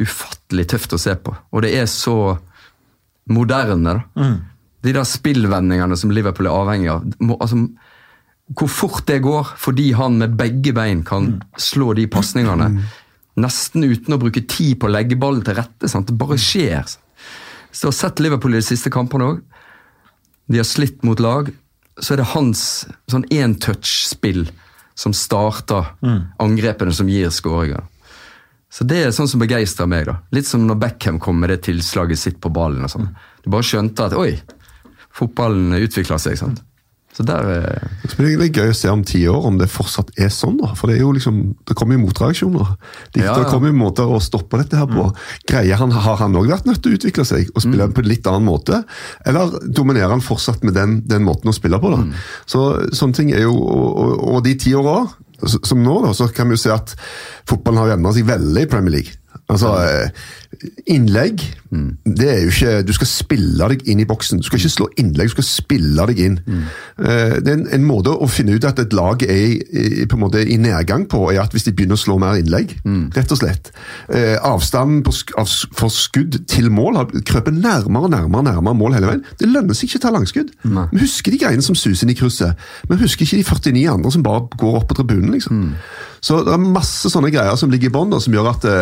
ufattelig tøft å se på. Og det er så moderne. da. De der spillvendingene som Liverpool er avhengig av. Må, altså, hvor fort det går, fordi han med begge bein kan slå de pasningene. Nesten uten å bruke tid på å legge ballen til rette. Sant? Det bare skjer. Så sett Liverpool i de siste kampene òg. De har slitt mot lag. Så er det hans sånn én-touch-spill som starter angrepene som gir skåringer. Så det er sånn som begeistrer meg. da. Litt som når Beckham kom med det tilslaget sitt på ballen. og sånn. Du bare skjønte at oi, fotballen utvikla seg. sant? Så der eh, det er gøy å se om ti år om det fortsatt er sånn. da, For det er jo liksom, det kommer jo motreaksjoner. Det, Ja, det kommer jo måter å stoppe dette her på. Greier han, Har han òg vært nødt til å utvikle seg og spille på en litt annen måte? Eller dominerer han fortsatt med den, den måten å spille på? da? Så Sånne ting er jo, og, og, og de ti åra som nå, da, så kan vi jo se at fotballen har endret seg veldig i Premier League. Altså, eh, mm. det er jo ikke Du skal spille deg inn i boksen. Du skal ikke slå innlegg, du skal spille deg inn. Mm. Det er en, en måte å finne ut at et lag er i, på en måte i nedgang på, er at hvis de begynner å slå mer innlegg. Rett og slett. Eh, Avstanden på, av, for skudd til mål har krøpet nærmere og nærmere, nærmere mål hele veien. Det lønner seg ikke å ta langskudd. Vi husker de greiene som suser inn i krysset, men vi husker ikke de 49 andre som bare går opp på tribunen. liksom. Så det er masse sånne greier som ligger i bånn, som gjør at det,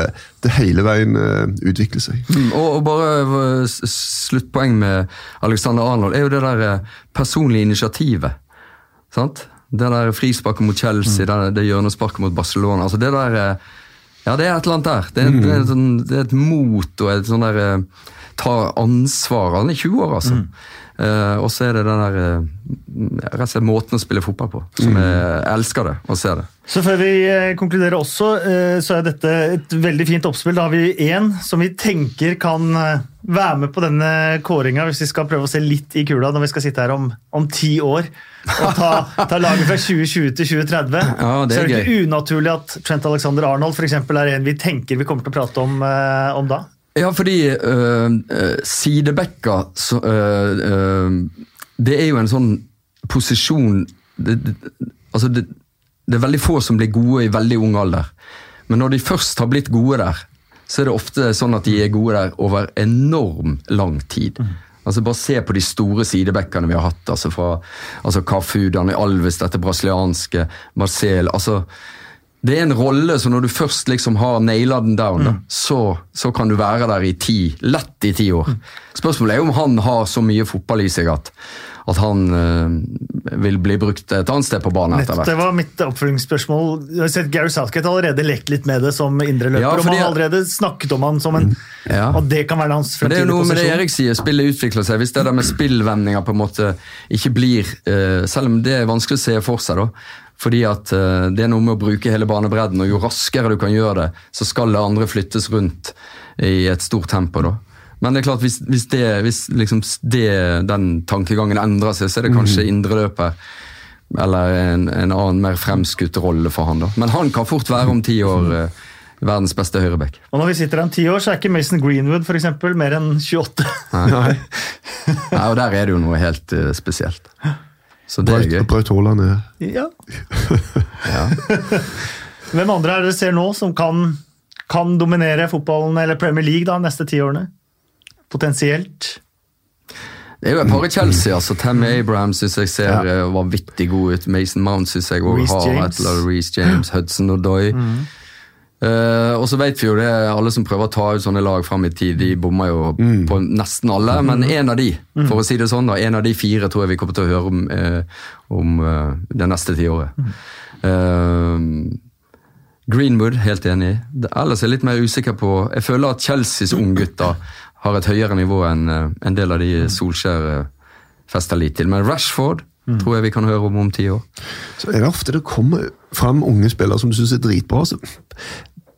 det hele veien eh, utvikler seg. Mm, Og, og bare eh, sluttpoeng med Alexander Arnold er jo det der eh, personlige initiativet. Sant? Det der frisparket mot Chelsea, det, det hjørnesparket mot Barcelona. altså det der, eh, Ja, det er et eller annet der. Det er, det er, et, sånn, det er et mot og et sånn der eh, Ta ansvar. Han er 20 år, altså. Eh, og så er det den der uh, rett og slett måten å spille fotball på. Som jeg, jeg elsker det og ser det. Så før vi uh, konkluderer også, så er dette et veldig fint oppspill. Da har vi én som vi tenker kan være med på denne kåringa hvis vi skal prøve å se litt i kula når vi skal sitte her om, om ti år og ta, ta laget fra 2020 til 2030. Ja, det er så er det gøy. ikke unaturlig at Trent Alexander Arnold for eksempel, er en vi tenker vi kommer til å prate om, om da. Ja, fordi øh, øh, sidebacker så, øh, Det er jo en sånn posisjon det, det, Altså, det, det er veldig få som blir gode i veldig ung alder. Men når de først har blitt gode der, så er det ofte sånn at de er gode der over enorm lang tid. Altså Bare se på de store sidebackene vi har hatt. altså fra altså Cafu, Dani Alves, dette brasilianske, Marcel altså det er en rolle, så når du først liksom har naila den down, mm. så, så kan du være der i ti, lett i ti år. Spørsmålet er om han har så mye fotball i seg at, at han øh, vil bli brukt et annet sted på banen etter hvert. det var mitt oppfølgingsspørsmål. Jeg har sett Gary Southgate allerede lekt litt med det som indreløper, Ja, og man har allerede snakket om han som en Ja. Og det kan være hans Men det er noe med det. Erik sier, spillet utvikler seg. Hvis det der med spillvendinger på en måte ikke blir øh, Selv om det er vanskelig å se for seg, da. Fordi at eh, det er noe med å bruke hele banebredden, og jo raskere du kan gjøre det, så skal det andre flyttes rundt i et stort tempo. da. Men det er klart, hvis, hvis, det, hvis liksom det, den tankegangen endrer seg, så er det kanskje indreløper eller en, en annen mer fremskutt rolle for han. da. Men han kan fort være om ti år eh, verdens beste høyreback. Og når vi sitter her om ti år, så er ikke Mason Greenwood for eksempel, mer enn 28. Nei. Nei, og der er det jo noe helt eh, spesielt. Så det er Braut, gøy. Braut Haaland er Ja. Ja. Hvem andre er det dere ser nå som kan, kan dominere fotballen, eller Premier League, da, neste ti årene? Potensielt. Det er jo et par i Chelsea. altså Tammy Abraham syns jeg ser Ja. eh, vanvittig god ut. Mason Mount syns jeg òg har James. et eller annet. Reece James, Hudson Odoi. Eh, og så vet vi jo det, alle som prøver å ta ut sånne lag fram i tid, de bommer jo på nesten alle. Men en av de, for å si det sånn, da, en av de fire tror jeg vi kommer til å høre om, uh, om uh, det neste tiåret. Uh, Greenwood, helt enig. Ellers er jeg litt mer usikker på Jeg føler at Chelseas unggutter har et høyere nivå enn en del av de Solskjær fester lit til. Men Rashford tror jeg vi kan høre om om ti år. Så er det ofte det kommer fram unge spillere som du syns er dritbra. Så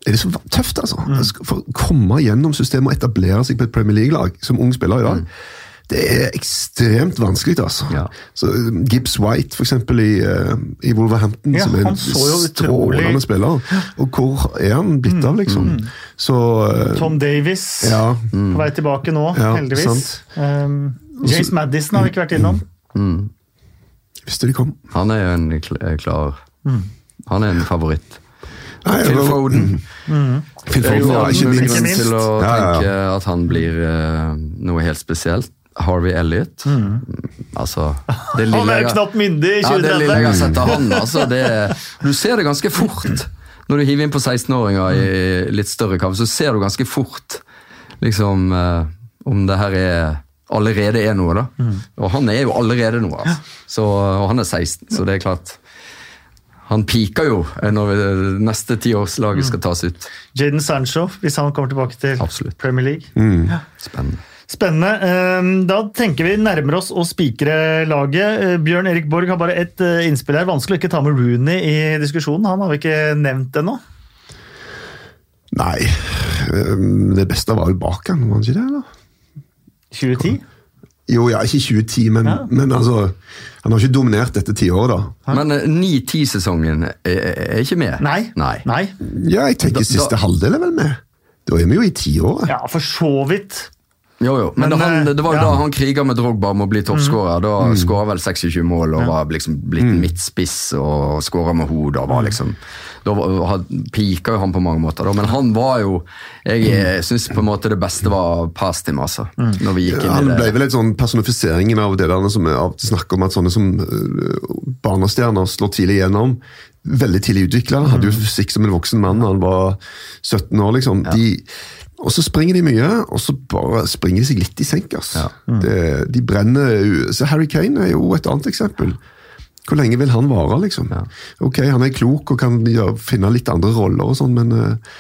er det så tøft, altså. For å komme gjennom systemet og etablere seg på et Premier League-lag som ung spiller i dag. Det er ekstremt vanskelig, altså. Ja. Så Gibbs White, for eksempel, i, eh, i Wolverhampton, Ja, som er en strålende spiller. Og hvor er han blitt av, liksom? Så uh, Tom Davies Ja. på vei tilbake nå, Ja, heldigvis. Um, James Madison har vi ikke vært innom. Visste de kom. Han er jo en eh, klar Han er en favoritt. Nei, Phil var- Foden. Phil er jo Foden, var ikke minst. grunn til å Ja, ja, ja. tenke at han blir uh, noe helt spesielt. Harvey Elliot. Altså det Han er jo knapt myndig i Ja, det lille jeg har sett av han, altså, det, Du ser det ganske fort. Når du hiver inn på 16-åringer i litt større kamp, så ser du ganske fort liksom uh, om det her er allerede er noe, da. Og han er jo allerede noe, altså. Så, og han er 16, så det er klart Han piker jo når vi, neste tiårslaget skal tas ut. Jaden Sancho, hvis han kommer tilbake til Absolutt. Premier League. Spennende. Spennende. Um, Da tenker vi nærmer oss å spikre laget. Uh, Bjørn Erik Borg har bare ett innspill her. Vanskelig å ikke ta med Rooney i diskusjonen. Han har vi ikke nevnt ennå. Nei, eh, det beste var vel bak han, var det ikke det? da? 2010. Jo, ja, ikke 2010, men, Ja. men altså Han har ikke dominert dette tiåret, da. Men eh, 9-10-sesongen er, er ikke med? Nei. Nei. Nei. Ja, jeg tenker Da- siste da- halvdel er vel med. Da er vi jo i tiåret. Ja, for så vidt. Jo, jo. Men, Men, han, eh, det var jo ja. da han kriga med Drogba om å bli toppskårer. Da mm. skåra vel 26 mål og var liksom blitt midtspiss og skåra med hodet. og var liksom Da pika jo han på mange måter, da. Men han var jo Jeg mm. syns på en måte det beste var past him, altså. Når vi gikk inn Han ble vel litt sånn personifiseringen av det der som av snakk om at sånne som uh, barnestjerner slår tidlig igjennom. Veldig tidlig utvikla. Hadde jo fysikk som en voksen mann da han var 17 år, liksom. De, og så springer de mye, og så bare springer de seg litt i senk. Ja. Mm. de brenner Så Harry Kane er jo et annet eksempel. Hvor lenge vil han vare, liksom? Ja. Ok, han er klok og kan ja, finne litt andre roller og sånn, men uh,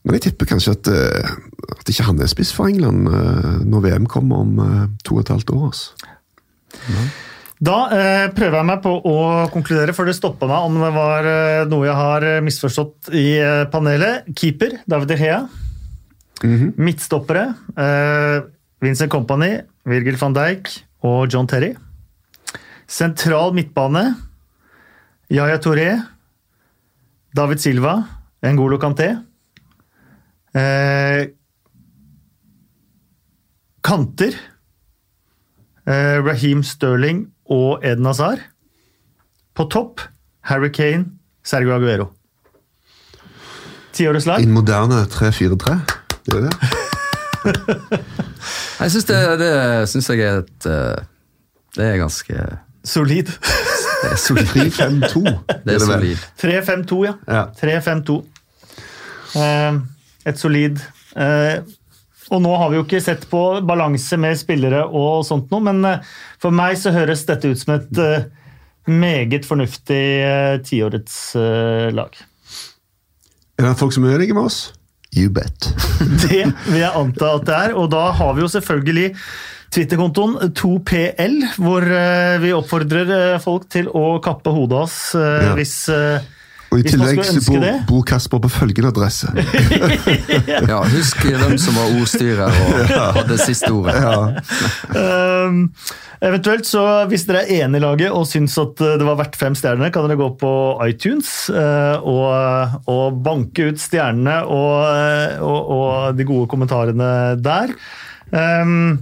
men jeg tipper kanskje at, uh, at ikke han er spiss for England uh, når VM kommer om to og et halvt år. Altså. Da eh, prøver jeg meg på å konkludere, for det stoppa meg om det var eh, noe jeg har eh, misforstått i eh, panelet. Keeper, David Hea. Mm -hmm. Midtstoppere eh, Vincent Company, Virgil van Dijk og John Terry. Sentral midtbane Yaya Touré, David Silva, Ngolo Kanté. Eh, kanter eh, Raheem Sterling og Eden Hazard. På topp Harry Kane, Sergio Aguero. Tiårets lag. En moderne 3-4-3. Det er det. Jeg syns det, det synes jeg er et eh, Det er ganske Solid. Det er solid. 3-5-2. Det er solid. 3-5-2, ja. Ja. 3-5-2. Eh, et solid eh, Og nå har vi jo ikke sett på balanse med spillere og sånt noe, men eh, for meg så høres dette ut som et meget fornuftig tiårets lag. Er det folk som er enige med oss? You bet. Det vil jeg anta at det er, og da har vi jo selvfølgelig Twitter-kontoen 2PL, hvor eh, vi oppfordrer eh, folk til å kappe hodet av oss eh, Ja. hvis Og I tillegg så bor, det. bor Kasper på følgende adresse. Ja, husk hvem som var ordstyrer og hadde siste ordet. Ehm, eventuelt, så hvis dere er enig i laget og syns at det var verdt fem stjerner, kan dere gå på iTunes uh, og, og banke ut stjernene og, og, og de gode kommentarene der. Ehm,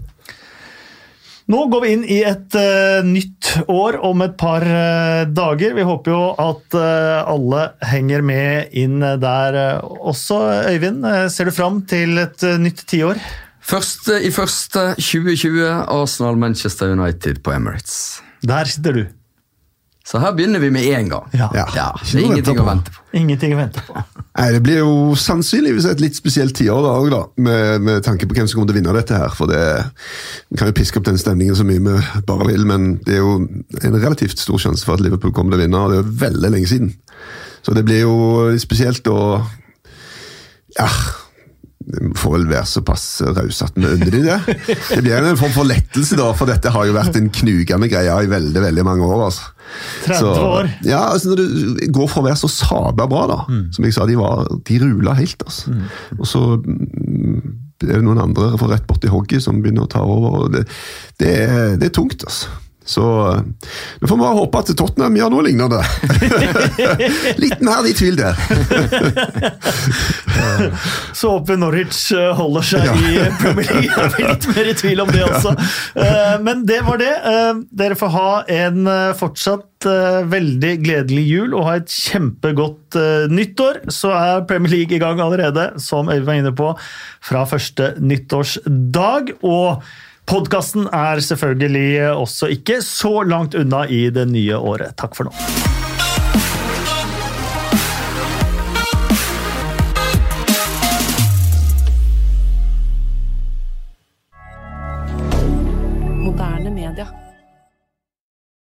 nå går vi inn i et uh, nytt år om et par uh, dager. Vi håper jo at uh, alle henger med inn der også. Øyvind, ser du fram til et nytt tiår? Første i første 2020, Arsenal-Manchester United på Emirates. Der sitter du. Så her begynner vi med en gang. Ja. Ja, det er ingenting å vente på. Ingenting å vente på. Nei, Det blir jo sannsynligvis et litt spesielt tiår da, da, med, med tanke på hvem som kommer til å vinne dette. her, for det, Vi kan jo piske opp den stemningen så mye vi bare vil, men det er jo en relativt stor sjanse for at Liverpool kommer til å vinne, og det er jo veldig lenge siden. Så det blir jo spesielt å Ja. Får vel være såpass rause at vi unner de det. Det blir en form for lettelse, da, for dette har jo vært en knugende greie i veldig veldig mange år. altså. 30 år. Ja, altså Når du går fra å være så sabla bra, da, som jeg sa, de, var, de rula helt. altså. Og så mm, er det noen andre fra rett borti hogget som begynner å ta over. og Det, det, er, det er tungt, altså. Så eh, nå får vi bare håpe at Tottenham gjør noe lignende. mer i tvil der. Så håper Norwich eh, holder seg Ja. i Premier League. Jeg blir litt mer i tvil om det også. Eh, Men det var det. Eh, Dere får ha en eh, fortsatt eh, veldig gledelig jul og ha et kjempegodt eh, nyttår. Så er Premier League i gang allerede, som Øyvind var inne på, fra første nyttårsdag. Og podkasten er selvfølgelig også ikke så langt unna i det nye året. Takk for nå.